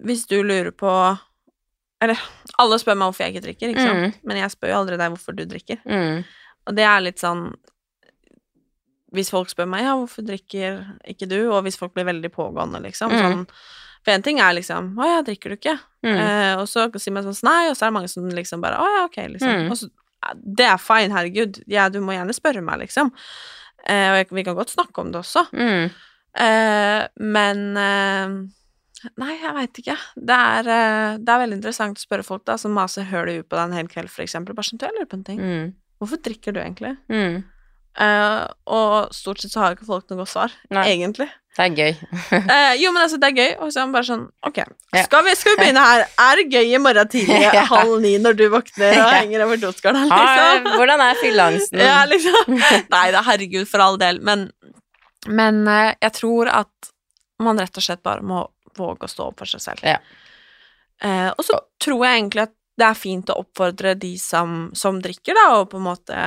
Hvis du lurer på Eller alle spør meg hvorfor jeg ikke drikker, ikke sant? Mm. Men jeg spør jo aldri deg hvorfor du drikker. Mm. Og det er litt sånn Hvis folk spør meg ja, hvorfor drikker ikke du, og hvis folk blir veldig pågående, liksom Mm. sånn, For en ting er liksom Å ja, drikker du ikke? Mm. Eh, og så sier man sånn nei, og så er det mange som liksom bare Å ja, ok, liksom. Mm. Så, det er fine, herregud. Ja, du må gjerne spørre meg, liksom. Eh, og jeg, vi kan godt snakke om det også. Mm. Eh, men eh, Nei, jeg veit ikke. Det er, eh, det er veldig interessant å spørre folk da som maser høl i huet på deg en hel kveld, for eksempel. Bare sånn, du, jeg lurer på en ting. Mm. Hvorfor drikker du egentlig? Mm. Eh, og stort sett så har ikke folk noe godt svar, Nei. egentlig. Det er gøy. [LAUGHS] Eh, jo, men altså, det er gøy, og så er han bare sånn Ok, skal, vi, skal vi begynne her? Er det gøy i morgen tidlig [LAUGHS] Ja. halv ni når du våkner og henger over doskåla, Har, liksom? hvordan er fylleangsten? [LAUGHS] Ja, liksom. Nei da, herregud, for all del. Men, men eh, jeg tror at man rett og slett bare må våge å stå opp for seg selv. Ja. Eh, og så tror jeg egentlig at det er fint å oppfordre de som, som drikker, da, og på en måte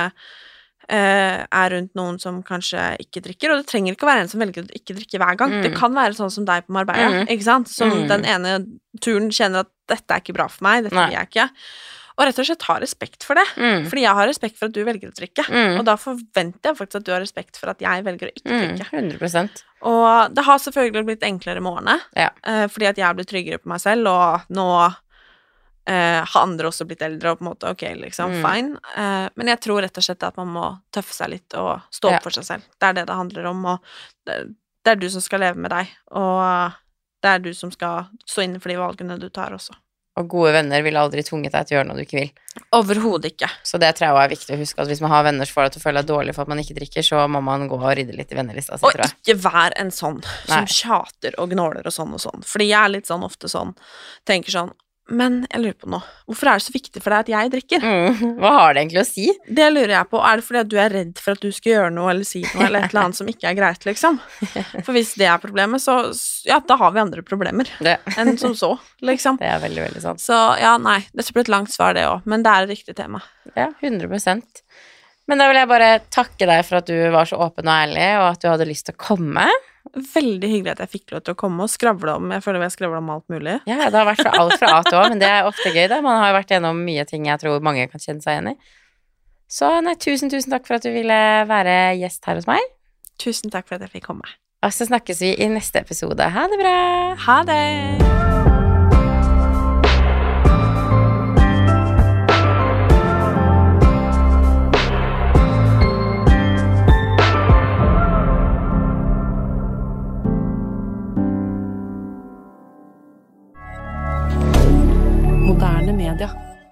er rundt noen som kanskje ikke drikker. Og det trenger ikke å være en som velger å ikke drikke hver gang. Mm. Det kan være sånn som deg på Marbella, Mm. ikke sant? Som Mm. den ene turen kjenner at 'dette er ikke bra for meg', 'dette vil jeg ikke'. Og rett og slett ha respekt for det. Mm. Fordi jeg har respekt for at du velger å drikke. Mm. Og da forventer jeg faktisk at du har respekt for at jeg velger å ikke Mm. drikke. 100 Og det har selvfølgelig blitt enklere med årene, Ja. eh, fordi at jeg har blitt tryggere på meg selv, og nå eh, har andre også blitt eldre, og på en måte ok, liksom, Mm. fine. Eh, men jeg tror rett og slett at man må tøffe seg litt og stå opp Ja. for seg selv. Det er det det handler om, og det, det er du som skal leve med deg, og det er du som skal stå inne for de valgene du tar også. Og gode venner ville aldri tvunget deg til å gjøre noe du ikke vil. Overhodet ikke. Så det tror jeg også er viktig å huske, at hvis man har venner som får deg til å føle deg dårlig for at man ikke drikker, så må man gå og rydde litt i vennelista si, tror jeg. Og ikke vær en sånn som Nei. tjater og gnåler og sånn og sånn. Fordi jeg er litt sånn ofte sånn Tenker sånn Men jeg lurer på noe. Hvorfor er det så viktig for deg at jeg drikker? Mm. Hva har det egentlig å si? Det lurer jeg på. Er det fordi at du er redd for at du skal gjøre noe eller si noe eller et eller annet som ikke er greit, liksom? [LAUGHS] For hvis det er problemet, så ja, da har vi andre problemer Det, enn som så, liksom. [LAUGHS] det er veldig, veldig sant. Så ja, nei. Dette ble et langt svar, det òg, men det er et riktig tema. Ja, 100 Men da vil jeg bare takke deg for at du var så åpen og ærlig, og at du hadde lyst til å komme. Veldig hyggelig at jeg fikk lov til å komme og skravle om Jeg føler vi har skravla om alt mulig. Ja, det har vært fra alt fra A til Å, men det er ofte gøy, da. Man har jo vært gjennom mye ting jeg tror mange kan kjenne seg igjen i. Så nei, tusen, tusen takk for at du ville være gjest her hos meg. Tusen takk for at jeg fikk komme. Og så snakkes vi i neste episode. Ha det bra! Ha det! regarder